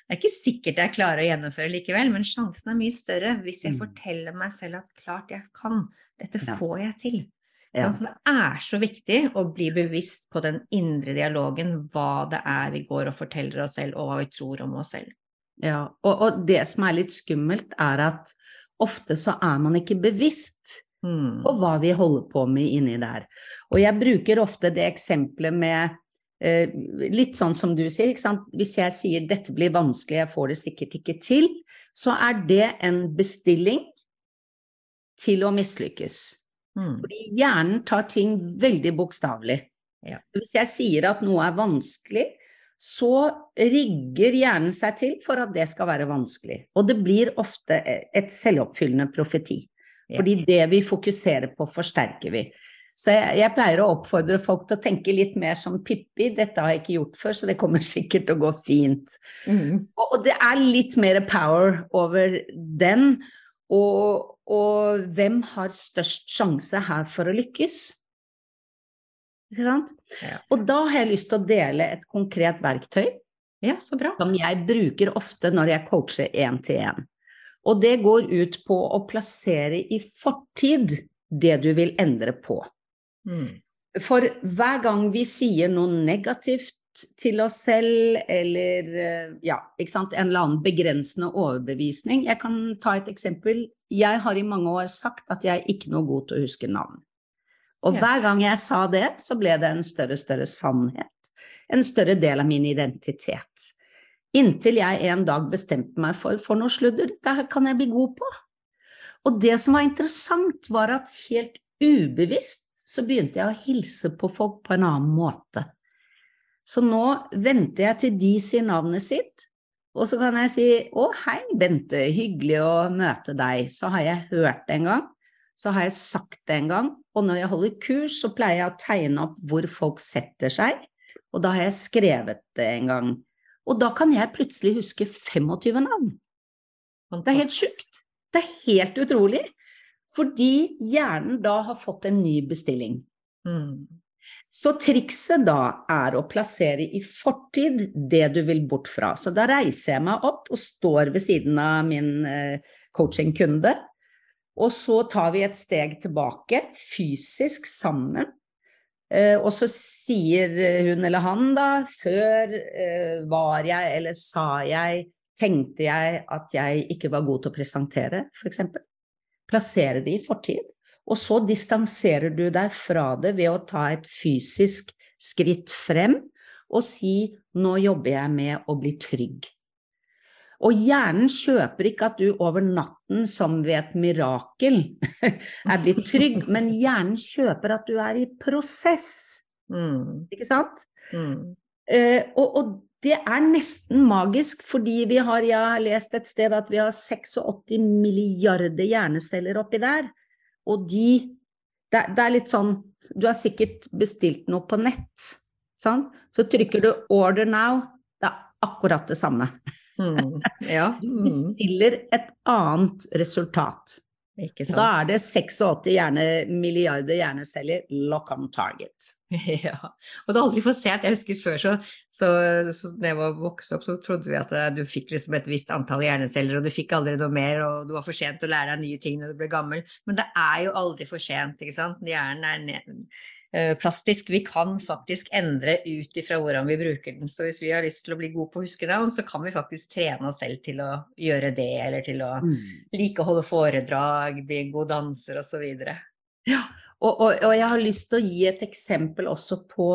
Det er ikke sikkert jeg klarer å gjennomføre likevel, men sjansen er mye større hvis jeg Mm. forteller meg selv at klart jeg kan, dette får jeg til. Ja. Altså, det er så viktig å bli bevisst på den indre dialogen, hva det er vi går og forteller oss selv, og hva vi tror om oss selv. Ja, og, og det som er litt skummelt, er at ofte så er man ikke bevisst Mm. på hva vi holder på med inni der. Og jeg bruker ofte det eksempelet med eh, litt sånn som du sier, ikke sant. Hvis jeg sier 'dette blir vanskelig, jeg får det sikkert ikke til', så er det en bestilling til å mislykkes. Mm. Fordi hjernen tar ting veldig bokstavelig. Ja. Hvis jeg sier at noe er vanskelig, så rigger hjernen seg til for at det skal være vanskelig. Og det blir ofte et selvoppfyllende profeti. Fordi det vi fokuserer på, forsterker vi. Så jeg, jeg pleier å oppfordre folk til å tenke litt mer som Pippi. Dette har jeg ikke gjort før, så det kommer sikkert til å gå fint. Mm. Og, og det er litt mer power over den. Og, og hvem har størst sjanse her for å lykkes? Ikke sant? Ja. Og da har jeg lyst til å dele et konkret verktøy ja, så bra. som jeg bruker ofte når jeg coacher én til én. Og det går ut på å plassere i fortid det du vil endre på. Mm. For hver gang vi sier noe negativt til oss selv, eller eh, ja, ikke sant, en eller annen begrensende overbevisning. Jeg kan ta et eksempel. Jeg har i mange år sagt at jeg er ikke noe god til å huske navn. Og ja. hver gang jeg sa det, så ble det en større større sannhet. En større del av min identitet. Inntil jeg en dag bestemte meg for for noe sludder, dette kan jeg bli god på. Og det som var interessant, var at helt ubevisst så begynte jeg å hilse på folk på en annen måte. Så nå venter jeg til de sier navnet sitt, og så kan jeg si å hei, Bente, hyggelig å møte deg. Så har jeg hørt det en gang, så har jeg sagt det en gang, og når jeg holder kurs, så pleier jeg å tegne opp hvor folk setter seg, og da har jeg skrevet det en gang. Og da kan jeg plutselig huske 25 navn. Det er helt sjukt. Det er helt utrolig. Fordi hjernen da har fått en ny bestilling. Mm. Så trikset da er å plassere i fortid det du vil bort fra. Så da reiser jeg meg opp og står ved siden av min eh, coachingkunde. Og så tar vi et steg tilbake, fysisk sammen. Eh, og så sier hun eller han da, før eh, var jeg eller sa jeg, tenkte jeg at jeg ikke var god til å presentere, f.eks. Plassere det i fortid. Og så distanserer du deg fra det ved å ta et fysisk skritt frem og si 'nå jobber jeg med å bli trygg'. Og hjernen kjøper ikke at du over natten, som ved et mirakel, er blitt trygg, men hjernen kjøper at du er i prosess. Mm. Ikke sant? Mm. Uh, og, og, det er nesten magisk, fordi vi har, jeg har lest et sted at vi har 86 milliarder hjerneceller oppi der. Og de det, det, er litt sånn Du har sikkert bestilt noe på nett. Sant? Så trykker du 'order now', det er akkurat det samme. Mm, ja. Mm. Bestiller et annet resultat. Da er det 86 hjerne, milliarder hjerneceller lock on target. Ja, og du har aldri fått se at jeg husker før så, så, så da jeg var vokst opp, så trodde vi at eh, du fikk liksom et visst antall hjerneceller, og du fikk aldri noe mer, og du var for sent å lære deg nye ting når du ble gammel. Men det er jo aldri for sent, ikke sant. Hjernen er ned, plastisk. Vi kan faktisk endre ut ifra hvordan vi bruker den. Så hvis vi har lyst til å bli gode på å huske navn, så kan vi faktisk trene oss selv til å gjøre det, eller til å mm. like å holde foredrag, bli en god danser osv. Ja, og, og, og jeg har lyst til å gi et eksempel også på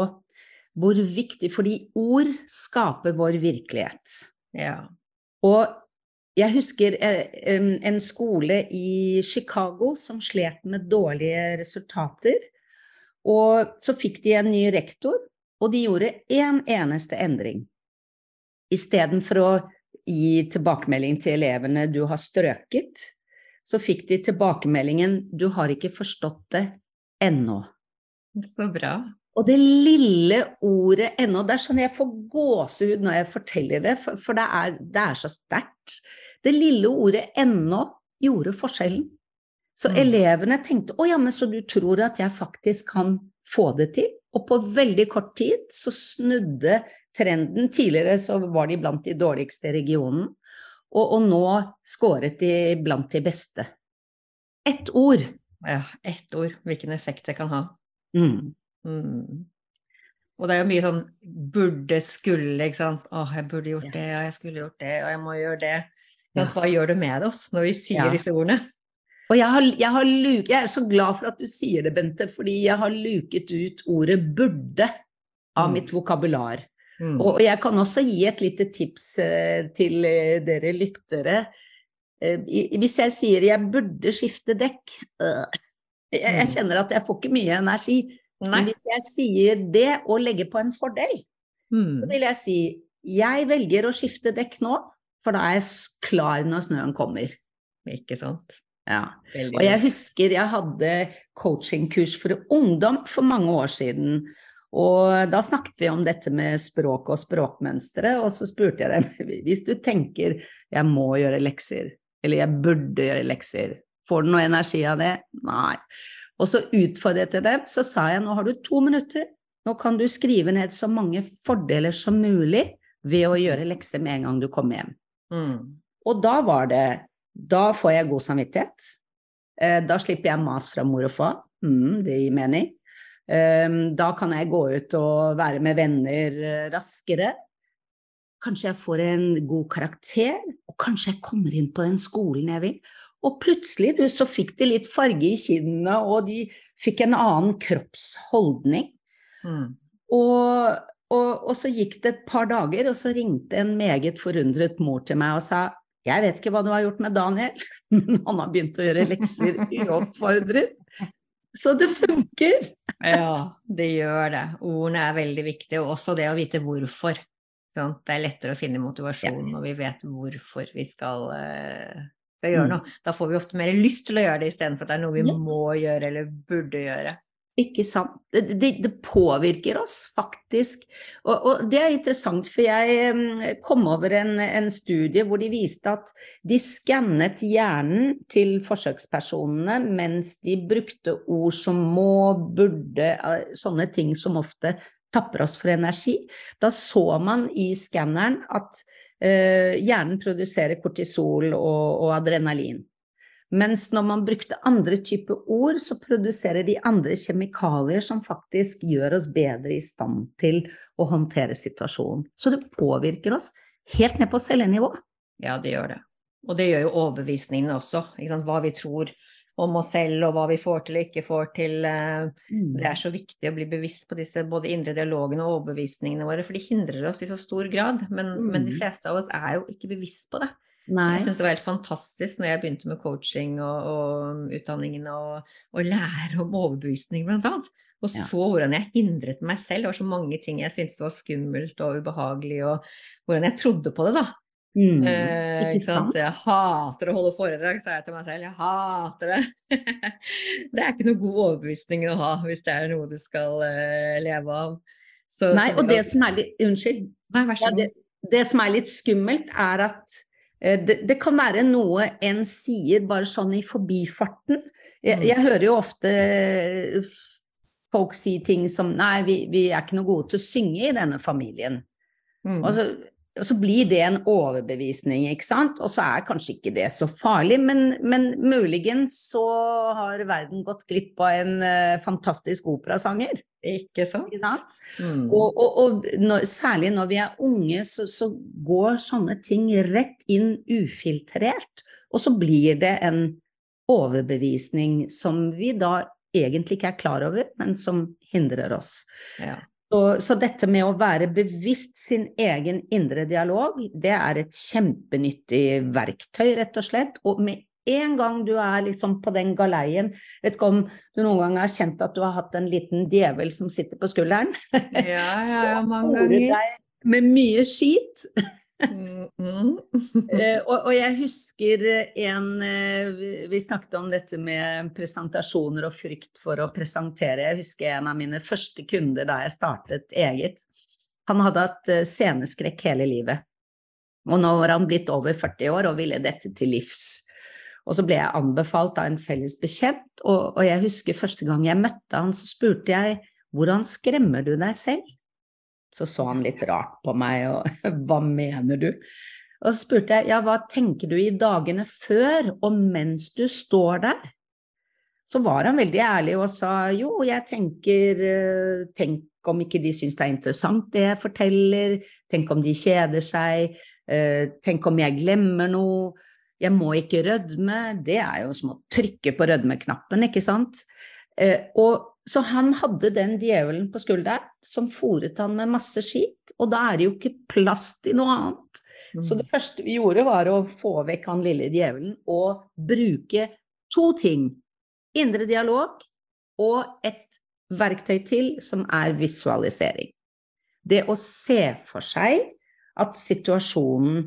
hvor viktig Fordi ord skaper vår virkelighet. Ja. Og jeg husker eh, en skole i Chicago som slet med dårlige resultater. Og så fikk de en ny rektor, og de gjorde én en eneste endring. Istedenfor å gi tilbakemelding til elevene 'du har strøket', så fikk de tilbakemeldingen 'du har ikke forstått det ennå'. Så bra. Og det lille ordet 'ennå' Det er sånn jeg får gåsehud når jeg forteller det, for, for det, er, det, er, så sterkt. Det lille ordet 'ennå' gjorde forskjellen. Så mm. elevene tenkte å ja, men så du tror at jeg faktisk kan få det til? Og på veldig kort tid så snudde trenden. Tidligere så var de blant de dårligste i regionen, og, og nå skåret de blant de beste. Ett ord. Ja, ett ord. Hvilken effekt det kan ha. Mm. Mm. Og det er jo mye sånn burde, skulle, ikke sant. Å, jeg burde gjort det, og jeg skulle gjort det, og jeg må gjøre det. Ja. Hva gjør det med oss når vi sier ja. disse ordene? Og jeg, har, jeg, har luk, jeg, er så glad for at du sier det, Bente, fordi jeg har luket ut ordet 'burde' av mm. mitt vokabular. Mm. Og, jeg kan også gi et lite tips eh, til eh, dere lyttere. Eh, hvis jeg sier 'jeg burde skifte dekk', øh, jeg, jeg, mm. kjenner at jeg får ikke mye energi. Nei. Men hvis jeg sier det og legger på en fordel, mm. så vil jeg si 'jeg velger å skifte dekk nå', for da er jeg klar når snøen kommer'. Ikke sant. Ja. Og jeg husker jeg hadde coachingkurs for ungdom for mange år siden. Og da snakket vi om dette med språk og språkmønstre, og så spurte jeg dem hvis du tenker jeg må gjøre lekser, eller jeg burde gjøre lekser, får du noe energi av det? Nei. Og så utfordret jeg dem, så sa jeg nå har du to minutter, nå kan du skrive ned så mange fordeler som mulig ved å gjøre lekser med en gang du kommer hjem. Mm. Og da var det da får jeg god samvittighet. Eh, da slipper jeg mas fra mor og far. Mm, det gir mening. Um, da kan jeg gå ut og være med venner uh, raskere. Kanskje jeg får en god karakter, og kanskje jeg kommer inn på den skolen jeg vil. Og plutselig du, så fikk de litt farge i kinnene, og de fikk en annen kroppsholdning. Mm. Og, og, og, så gikk det et par dager, og så ringte en meget forundret mor til meg og sa jeg vet ikke hva du har gjort med Daniel, men han har begynt å gjøre lekser uoppfordret. Så det funker! ja, det gjør det. Ordene er veldig viktige, og også det å vite hvorfor. Sånn? Det er lettere å finne motivasjon ja. når vi vet hvorfor vi skal, uh, skal gjøre mm. noe. Da får vi ofte mer lyst til å gjøre det istedenfor at det er noe vi ja. må gjøre eller burde gjøre. Ikke sant. Det, det, påvirker oss faktisk. Og, og, det er interessant, for jeg kom over en, en, studie hvor de viste at de skannet hjernen til forsøkspersonene mens de brukte ord som må, burde, eh, sånne ting som ofte tapper oss for energi. Da så man i skanneren at uh, hjernen produserer kortisol og, og adrenalin. Mens når man brukte andre typer ord, så produserer de andre kjemikalier som faktisk gjør oss bedre i stand til å håndtere situasjonen. Så det påvirker oss helt ned på cellenivå. Ja, det gjør det. Og det gjør jo overbevisningene også. Hva vi tror om oss selv og hva vi får til og ikke får til. Eh, mm. Det er så viktig å bli bevisst på disse både indre dialogene og overbevisningene våre, for de hindrer oss i så stor grad. Men, mm. men de mm. fleste av oss er jo ikke bevisst på det. Nei. Jeg syns det var helt fantastisk når jeg begynte med coaching og, og utdanningen og, lære om overbevisning, blant annet. Og så ja. hvordan jeg hindret meg selv. Det var så mange ting jeg syntes var skummelt og ubehagelig, og hvordan jeg trodde på det, da. Mm, eh, ikke sant? Jeg hater å holde foredrag, sa jeg til meg selv. Jeg hater det. det er ikke noe god overbevisning å ha hvis det er noe du skal uh, leve av. Så, Nei, og det som er litt Unnskyld. Nei, ja, det, det, som er litt skummelt, er at det, det, kan være noe en sier bare sånn i forbifarten. Jeg, mm. jeg hører jo ofte folk si ting som Nei, vi, vi, er ikke noe gode til å synge i denne familien. Mm. Og så og så blir det en overbevisning, ikke sant. Og så er kanskje ikke det så farlig, men, men muligens så har verden gått glipp av en uh, fantastisk operasanger. Ikke sant? Ikke sant? Mm. Og, og, og når, særlig når vi er unge, så, så, går sånne ting rett inn ufiltrert. Og så blir det en overbevisning som vi da egentlig ikke er klar over, men som hindrer oss. Ja. Så, så, dette med å være bevisst sin egen indre dialog, det er et kjempenyttig verktøy, rett og slett. Og med en gang du er liksom på den galeien Vet ikke om du noen gang har kjent at du har hatt en liten djevel som sitter på skulderen? Ja, ja, ja, mange ganger. Med mye skit. Mm, og, og, jeg husker en eh, Vi snakket om dette med presentasjoner og frykt for å presentere. Jeg husker en av mine første kunder da jeg startet eget. Han hadde hatt eh, sceneskrekk hele livet. Og nå var han blitt over 40 år og ville dette til livs. Og så ble jeg anbefalt av en felles bekjent, og, og jeg husker første gang jeg møtte han, så spurte jeg hvordan skremmer du deg selv? Så så han litt rart på meg og hva mener du? Og så spurte jeg ja, hva tenker du i dagene før og mens du står der? Så var han veldig ærlig og sa jo, jeg tenker eh, tenk om ikke de syns det er interessant det jeg forteller, tenk om de kjeder seg, eh, tenk om jeg glemmer noe, jeg må ikke rødme, det er jo som å trykke på rødmeknappen, ikke sant? Eh, og så han hadde den djevelen på skulderen som fòret han med masse skit, og da er det jo ikke plass til noe annet. Mm. Så det første vi gjorde, var å få vekk han lille djevelen og bruke to ting. Indre dialog og et verktøy til, som er visualisering. Det å se for seg at situasjonen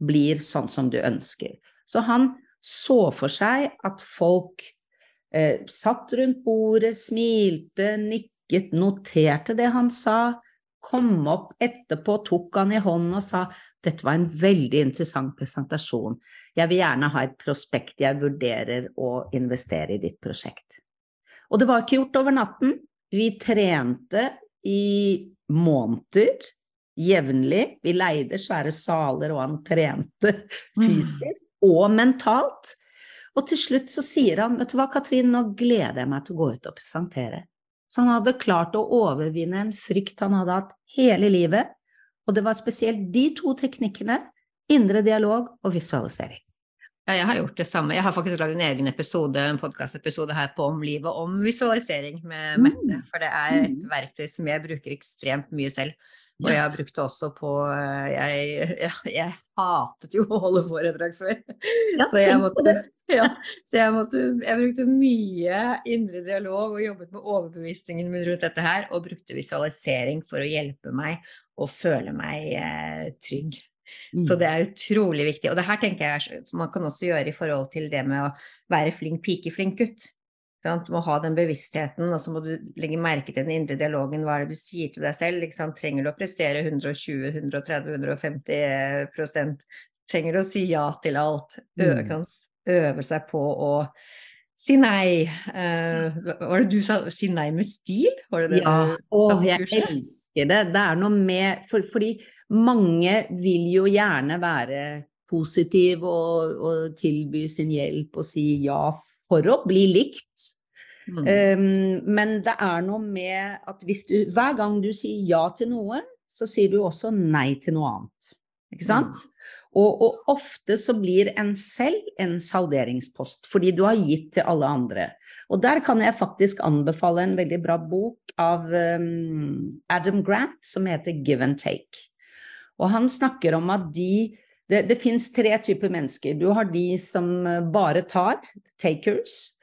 blir sånn som du ønsker. Så han så for seg at folk eh, satt rundt bordet, smilte, nikket, noterte det han sa, kom opp etterpå, tok han i hånden og sa dette var en veldig interessant presentasjon, jeg vil gjerne ha et prospekt, jeg vurderer å investere i ditt prosjekt. Og det var ikke gjort over natten, vi trente i måneder jevnlig, vi leide svære saler, og han trente mm. fysisk og mentalt. Og til slutt så sier han, vet du hva Katrin, nå gleder jeg meg til å gå ut og presentere. Så han hadde klart å overvinne en frykt han hadde hatt hele livet, og det var spesielt de to teknikkene, indre dialog og visualisering. Ja, jeg har gjort det samme. Jeg har faktisk lagd en egen episode, en podkastepisode her på Om livet om visualisering med Mette. For det er et mm. verktøy som jeg bruker ekstremt mye selv. Og jeg brukte også på jeg, jeg, jeg hatet jo å holde foredrag før. Ja, så, jeg måtte, ja, så jeg måtte Jeg brukte mye indre dialog og jobbet med overbevisningen min rundt dette her, og brukte visualisering for å hjelpe meg å føle meg eh, trygg. Mm. Så det er utrolig viktig. Og det her tenker jeg man kan også gjøre i forhold til det med å være flink pike, flink gutt. Du må ha den bevisstheten, og så må du legge merke til den indre dialogen. Hva er det du sier til deg selv? Trenger du å prestere 120, 130, 150% Trenger du å si ja til alt? Øve, mm. øve seg på å si nei. Uh, var det du sa si nei med stil? Det ja, og jeg elsker det. Det er noe med for, Fordi mange vil jo gjerne være positiv og, og tilby sin hjelp og si ja for å bli likt. Mm. Um, men det er noe med at du Hver gang du sier ja til noe, så sier du også nei til noe annet. Ikke sant? Mm. Og, og, ofte så blir en selv en salderingspost, fordi du har gitt til alle andre. Og der kan jeg faktisk anbefale en veldig bra bok av um, Adam Grant som heter Give and Take. Og han snakker om at de det, det fins tre typer mennesker. Du har de som eh, bare tar, takers.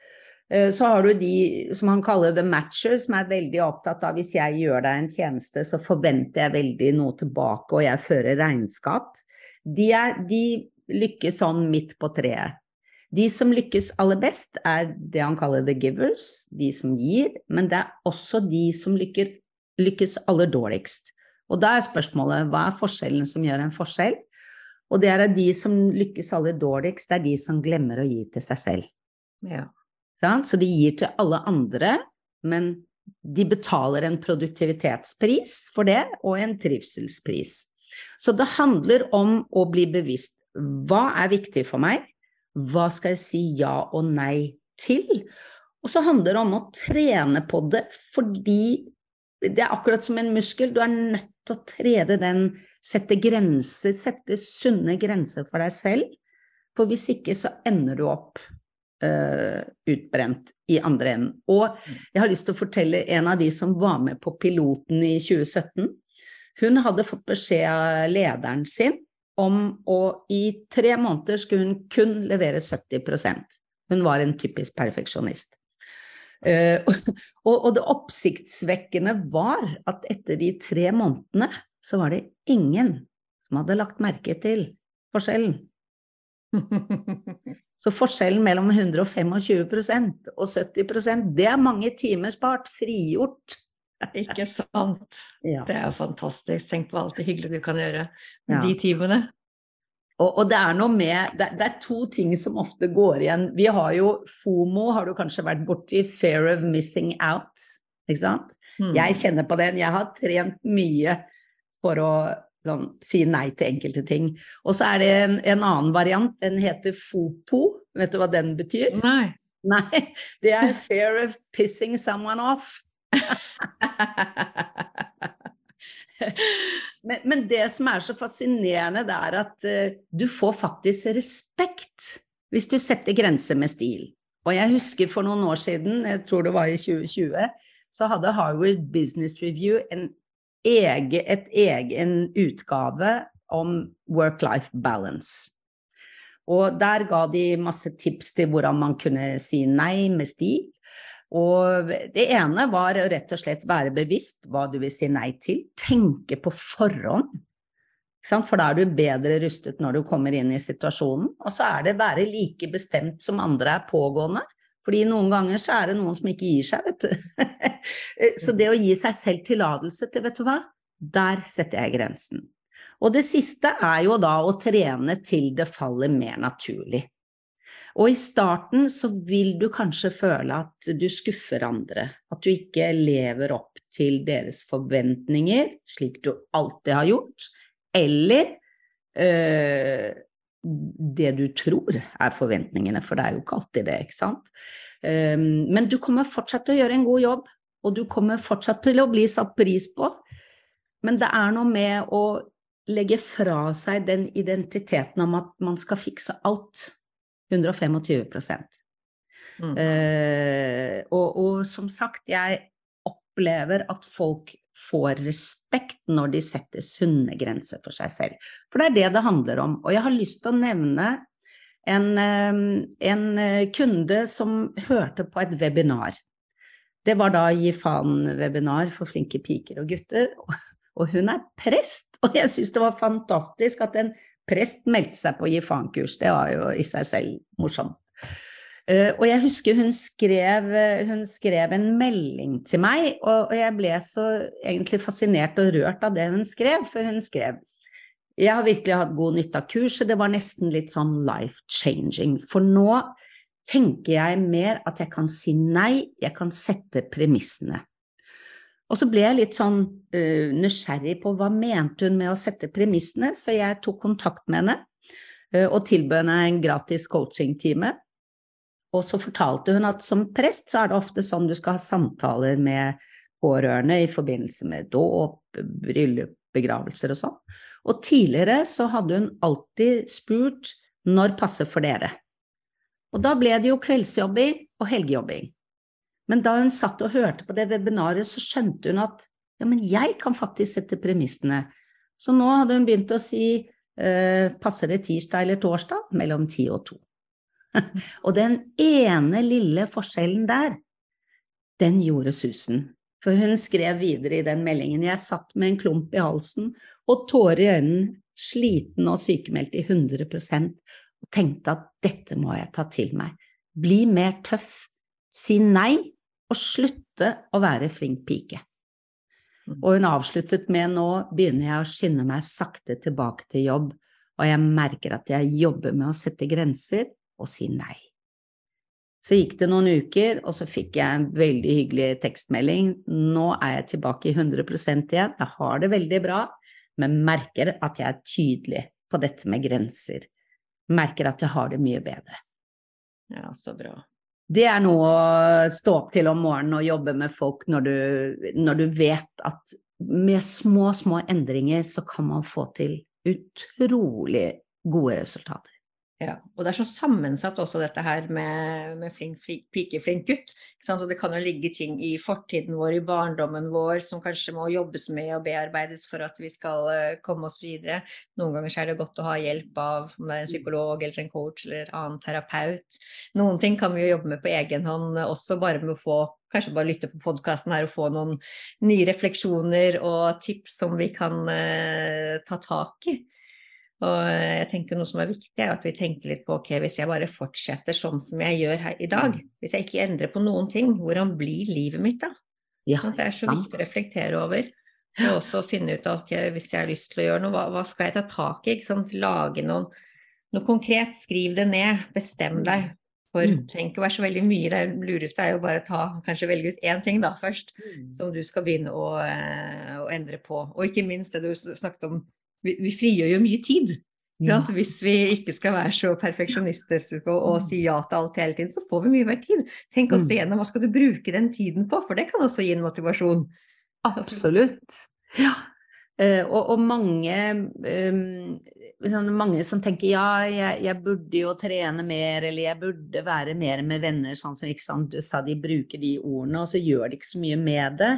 Eh, så har du de som han kaller the matchers, som er veldig opptatt av hvis jeg gjør deg en tjeneste, så forventer jeg veldig noe tilbake, og jeg fører regnskap. De, er, de lykkes sånn midt på treet. De som lykkes aller best, er det han kaller the givers, de som gir, men det er også de som lykkes, lykkes aller dårligst. Og da er spørsmålet hva er forskjellen som gjør en forskjell? Og det er at de som lykkes aller dårligst, det er de som glemmer å gi til seg selv. Ja. Så de gir til alle andre, men de betaler en produktivitetspris for det, og en trivselspris. Så det handler om å bli bevisst. Hva er viktig for meg? Hva skal jeg si ja og nei til? Og så handler det om å trene på det, fordi det er akkurat som en muskel. Du er nødt til å trede den, sette grenser, sette sunne grenser for deg selv. For hvis ikke så ender du opp uh, utbrent i andre enden. Og jeg har lyst til å fortelle en av de som var med på piloten i 2017. Hun hadde fått beskjed av lederen sin om å i tre måneder skulle hun kun levere 70% Hun var en typisk perfeksjonist. Uh, og, og, det oppsiktsvekkende var at etter de tre månedene så var det ingen som hadde lagt merke til forskjellen. så forskjellen mellom 125% og 70% det er mange timer spart, frigjort. Ikke sant. Ja. Det er jo fantastisk. Tenk på alt det hyggelige du kan gjøre med ja. de timene. Og, og, det er noe med det, det, er to ting som ofte går igjen. Vi har jo FOMO, har du kanskje vært borti, fear of missing out. Ikke sant? Mm. Jeg kjenner på den. Jeg har trent mye for å sånn, si nei til enkelte ting. Og så er det en, en, annen variant. Den heter FOPO. Vet du hva den betyr? Nei. Nei, det er fear of pissing someone off. Men, men, det som er så fascinerende, det er at uh, du får faktisk respekt hvis du setter grenser med stil. Og jeg husker for noen år siden, jeg tror det var i 2020, så hadde Harvard Business Review en egen, et egen utgave om work-life balance. Og der ga de masse tips til hvordan man kunne si nei med stil. Og det ene var å rett og slett være bevisst hva du vil si nei til. Tenke på forhånd. For da er du bedre rustet når du kommer inn i situasjonen. Og så er det være like bestemt som andre er pågående. Fordi noen ganger så er det noen som ikke gir seg, vet du. så det å gi seg selv tillatelse til, vet du hva, der setter jeg grensen. Og det siste er jo da å trene til det faller mer naturlig. Og i starten så vil du kanskje føle at du skuffer andre, at du ikke lever opp til deres forventninger, slik du alltid har gjort, eller øh, det du tror er forventningene, for det er jo ikke alltid det, ikke sant. Um, men du kommer fortsatt til å gjøre en god jobb, og du kommer fortsatt til å bli satt pris på. Men det er noe med å legge fra seg den identiteten om at man skal fikse alt. 125 mm. uh, og, og som sagt, jeg opplever at folk får respekt når de setter sunne grenser for seg selv. For det er det det handler om. Og jeg har lyst til å nevne en, en eh, kunde som hørte på et webinar. Det var da Gi faen-webinar for flinke piker og gutter. Og hun er prest, og jeg syns det var fantastisk at en prest meldte seg på Gi faen-kurs. Det var jo i seg selv morsomt. Uh, og jeg husker hun skrev, hun skrev, en melding til meg, og, jeg ble så egentlig fascinert og rørt av det hun skrev, for hun skrev Jeg har virkelig hatt god nytte av kurset, det var nesten litt sånn life changing. For nå tenker jeg mer at jeg kan si nei, jeg kan sette premissene. Og så ble jeg litt sånn uh, nysgjerrig på hva mente hun med å sette premissene, så jeg tok kontakt med henne uh, og tilbød henne en gratis coachingtime. Og så fortalte hun at som prest så er det ofte sånn du skal ha samtaler med pårørende i forbindelse med dåp, bryllup, begravelser og sånn. Og tidligere så hadde hun alltid spurt når passer for dere? Og da ble det jo kveldsjobbing og helgejobbing. Men da hun satt og hørte på det webinaret, så skjønte hun at ja, men jeg kan faktisk sette premissene. Så nå hadde hun begynt å si eh, passer det tirsdag eller torsdag mellom ti og to. og den ene lille forskjellen der, den gjorde susen. For hun skrev videre i den meldingen jeg satt med en klump i halsen og tårer i øynene, sliten og sykemeldt i 100% og tenkte at dette må jeg ta til meg. Bli mer tøff, si nei og slutte å være flink pike. Mm. Og hun avsluttet med nå begynner jeg å skynde meg sakte tilbake til jobb, og jeg merker at jeg jobber med å sette grenser og si nei. Så gikk det noen uker, og så fikk jeg en veldig hyggelig tekstmelding. Nå er jeg tilbake i 100 igjen, jeg har det veldig bra, men merker at jeg er tydelig på dette med grenser merker at jeg har det mye bedre. Ja, så bra. Det er noe å stå opp til om morgenen og jobbe med folk når du, når du vet at med små, små endringer så kan man få til utrolig gode resultater. Ja, og det er så sammensatt også dette her med, med flink pike, flink gutt. Så det kan jo ligge ting i fortiden vår, i barndommen vår, som kanskje må jobbes med og bearbeides for at vi skal uh, komme oss videre. Noen ganger er det godt å ha hjelp av om det er en psykolog eller en coach eller annen terapeut. Noen ting kan vi jo jobbe med på egen hånd også, bare med å få Kanskje bare lytte på podkasten her og få noen nye refleksjoner og tips som vi kan uh, ta tak i. Og jeg tenker noe som er viktig, er at vi tenker litt på ok, hvis jeg bare fortsetter sånn som jeg gjør her i dag, mm. hvis jeg ikke endrer på noen ting, hvordan blir livet mitt da? Ja, det er så sant. viktig å reflektere over. Og også finne ut av okay, hvis jeg har lyst til å gjøre noe, hva, hva skal jeg ta tak i? Lage noen, noe konkret, skriv det ned, bestem deg. For det mm. trenger ikke å være så veldig mye. Det lureste er jo bare å ta, kanskje velge ut én ting da først, mm. som du skal begynne å, eh, å, endre på. Og ikke minst det du snakket om vi, vi frigjør jo mye tid. Ja. Hvis vi ikke skal være så perfeksjonistiske og, og, si ja til alt hele tiden, så får vi mye mer tid. Tenk oss mm. igjennom hva skal du bruke den tiden på, for det kan også gi en motivasjon. Absolutt. Ja. Uh, og, og, mange, um, mange som tenker ja, jeg, jeg, burde jo trene mer, eller jeg burde være mer med venner, sånn som du sa de bruker de ordene, og så gjør de ikke så mye med det.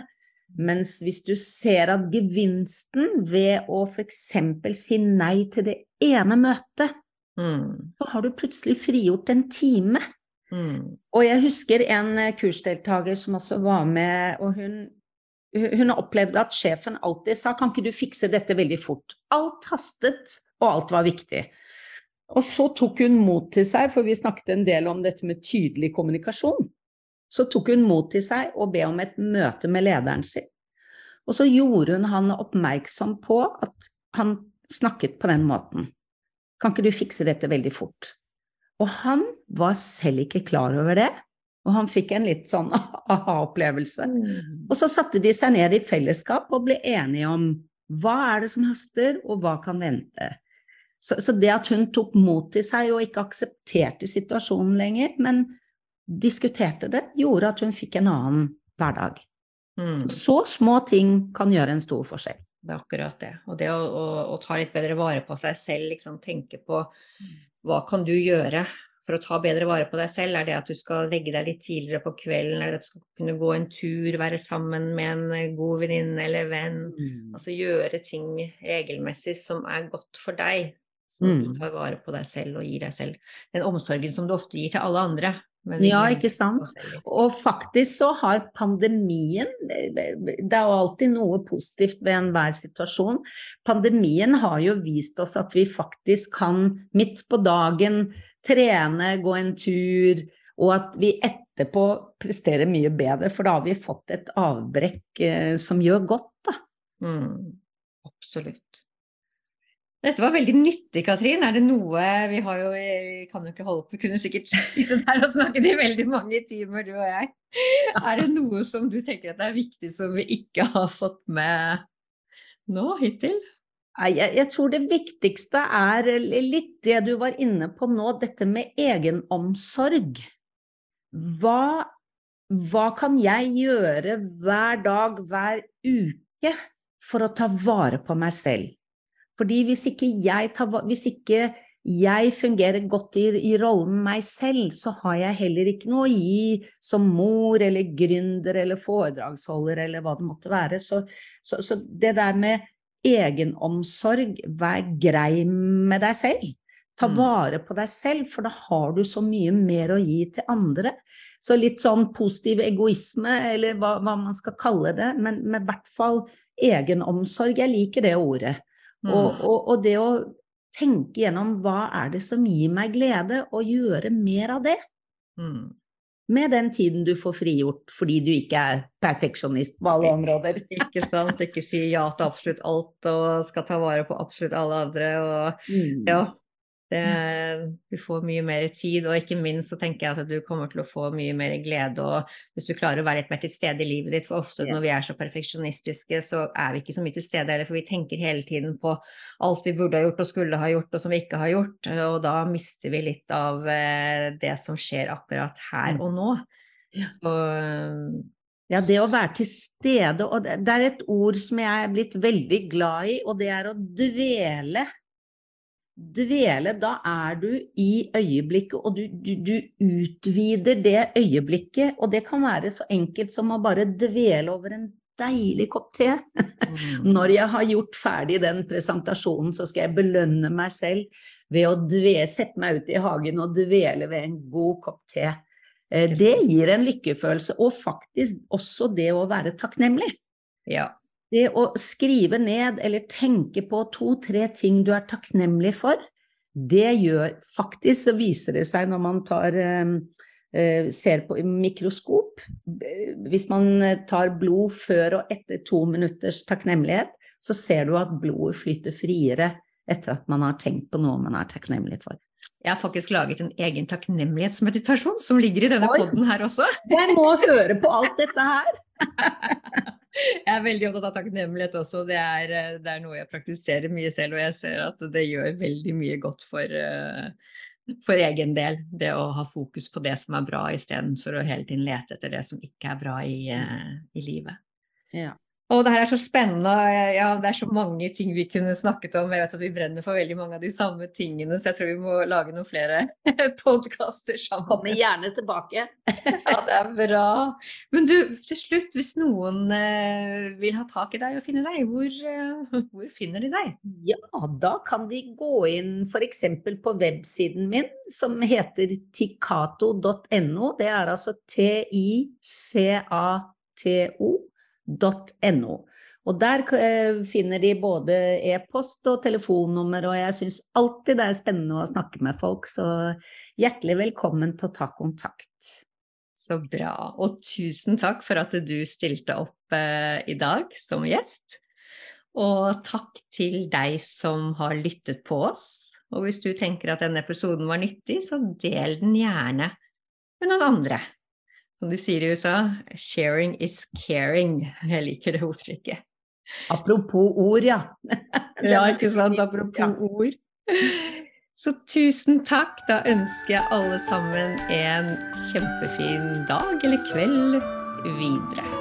Mens hvis du ser at gevinsten ved å f.eks. si nei til det ene møtet, mm. så har du plutselig frigjort en time. Mm. Og jeg husker en eh, kursdeltaker som også var med, og hun, hun opplevde at sjefen alltid sa kan ikke du fikse dette veldig fort. Alt hastet, og alt var viktig. Og så tok hun mot til seg, for vi snakket en del om dette med tydelig kommunikasjon så tok hun mot til seg og be om et møte med lederen sin. Og så gjorde hun han oppmerksom på at han snakket på den måten. Kan ikke du fikse dette veldig fort? Og han var selv ikke klar over det, og han fikk en litt sånn aha-opplevelse. Mm. Og så satte de seg ned i fellesskap og ble enige om hva er det som haster, og hva kan vente. Så, så det at hun tok mot til seg og ikke aksepterte situasjonen lenger, men diskuterte det, gjorde at hun fikk en annen hverdag. Mm. Så, så små ting kan gjøre en stor forskjell. Det er akkurat det. Og det å, å, å ta litt bedre vare på seg selv, liksom tenke på hva kan du gjøre for å ta bedre vare på deg selv? Er det at du skal legge deg litt tidligere på kvelden? Er det at du skal kunne gå en tur, være sammen med en eh, god venninne eller venn? Mm. Altså gjøre ting regelmessig som er godt for deg. Som mm. du tar vare på deg selv og gir deg selv den omsorgen som du ofte gir til alle andre. Ja, ikke sant. Og faktisk så har pandemien Det er jo alltid noe positivt ved enhver situasjon. Pandemien har jo vist oss at vi faktisk kan midt på dagen trene, gå en tur, og at vi etterpå presterer mye bedre, for da har vi fått et avbrekk eh, som gjør godt, da. Mm, absolutt. Dette var veldig nyttig, Katrin. Er det noe Vi har jo, kan jo ikke holde på, kunne sikkert sitte der og snakket i veldig mange timer, du og jeg. Er det noe som du tenker at er viktig som vi ikke har fått med nå hittil? Jeg, jeg tror det viktigste er litt det du var inne på nå, dette med egenomsorg. Hva, hva kan jeg gjøre hver dag, hver uke, for å ta vare på meg selv? Fordi hvis ikke jeg, tar, hvis ikke jeg fungerer godt i, i, rollen meg selv, så har jeg heller ikke noe å gi som mor eller gründer eller foredragsholder eller hva det måtte være. Så, så, så det der med egenomsorg, vær grei med deg selv. Ta mm. vare på deg selv, for da har du så mye mer å gi til andre. Så litt sånn positiv egoisme, eller hva, hva man skal kalle det, men i hvert fall egenomsorg. Jeg liker det ordet. Mm. Og, og, og, det å tenke gjennom hva er det som gir meg glede, og gjøre mer av det. Mm. Med den tiden du får frigjort fordi du ikke er perfeksjonist på alle områder. ikke sant. Ikke si ja til absolutt alt og skal ta vare på absolutt alle andre. Og mm. ja, det, du får mye mer tid, og ikke minst så tenker jeg at du kommer til å få mye mer glede og hvis du klarer å være litt mer til stede i livet ditt. For ofte når vi er så perfeksjonistiske, så er vi ikke så mye til stede heller, for vi tenker hele tiden på alt vi burde ha gjort og skulle ha gjort og som vi ikke har gjort, og da mister vi litt av eh, det som skjer akkurat her mm. og nå. Så ja, det å være til stede, og det er et ord som jeg er blitt veldig glad i, og det er å dvele dvele, da er du i øyeblikket, og du, du, du, utvider det øyeblikket. Og det kan være så enkelt som å bare dvele over en deilig kopp te. Mm. Når jeg har gjort ferdig den presentasjonen, så skal jeg belønne meg selv ved å dvele, sette meg ut i hagen og dvele ved en god kopp te. Eh, det gir en lykkefølelse, og faktisk også det å være takknemlig. Ja. Det å skrive ned eller tenke på to-tre ting du er takknemlig for, det gjør Faktisk så viser det seg når man tar uh, ser på mikroskop Hvis man tar blod før og etter to minutters takknemlighet, så ser du at blodet flyter friere etter at man har tenkt på noe man er takknemlig for. Jeg har faktisk laget en egen takknemlighetsmeditasjon som ligger i denne poden her også. Jeg må høre på alt dette her! jeg er veldig opptatt av takknemlighet også. Det er, eh, det er, noe jeg praktiserer mye selv, og jeg ser at det gjør veldig mye godt for, uh, for egen del. Det å ha fokus på det som er bra, istedenfor å hele tiden lete etter det som ikke er bra i, uh, i livet. Ja. Og det her er så spennende. Ja, det er så mange ting vi kunne snakket om. Jeg vet at vi brenner for veldig mange av de samme tingene, så jeg tror vi må lage noen flere podkaster sammen. Kommer gjerne tilbake. ja, det er bra. Men du, til slutt, hvis noen eh, vil ha tak i deg og finne deg, hvor, eh, hvor finner de deg? Ja, da kan de gå inn f.eks. på websiden min, som heter tikato.no. Det er altså T-I-C-A-T-O no. Og der eh, finner de både e-post og telefonnummer, og jeg syns alltid det er spennende å snakke med folk, så hjertelig velkommen til å ta kontakt. Så bra. Og tusen takk for at du stilte opp eh, i dag som gjest. Og takk til deg som har lyttet på oss. Og hvis du tenker at denne episoden var nyttig, så del den gjerne med noen andre. Som de sier i USA, 'sharing is caring'. Jeg liker det ordtrykket. Apropos ord, ja. ja, ikke sant. Apropos ja. ord. Så tusen takk. Da ønsker jeg alle sammen en kjempefin dag eller kveld videre.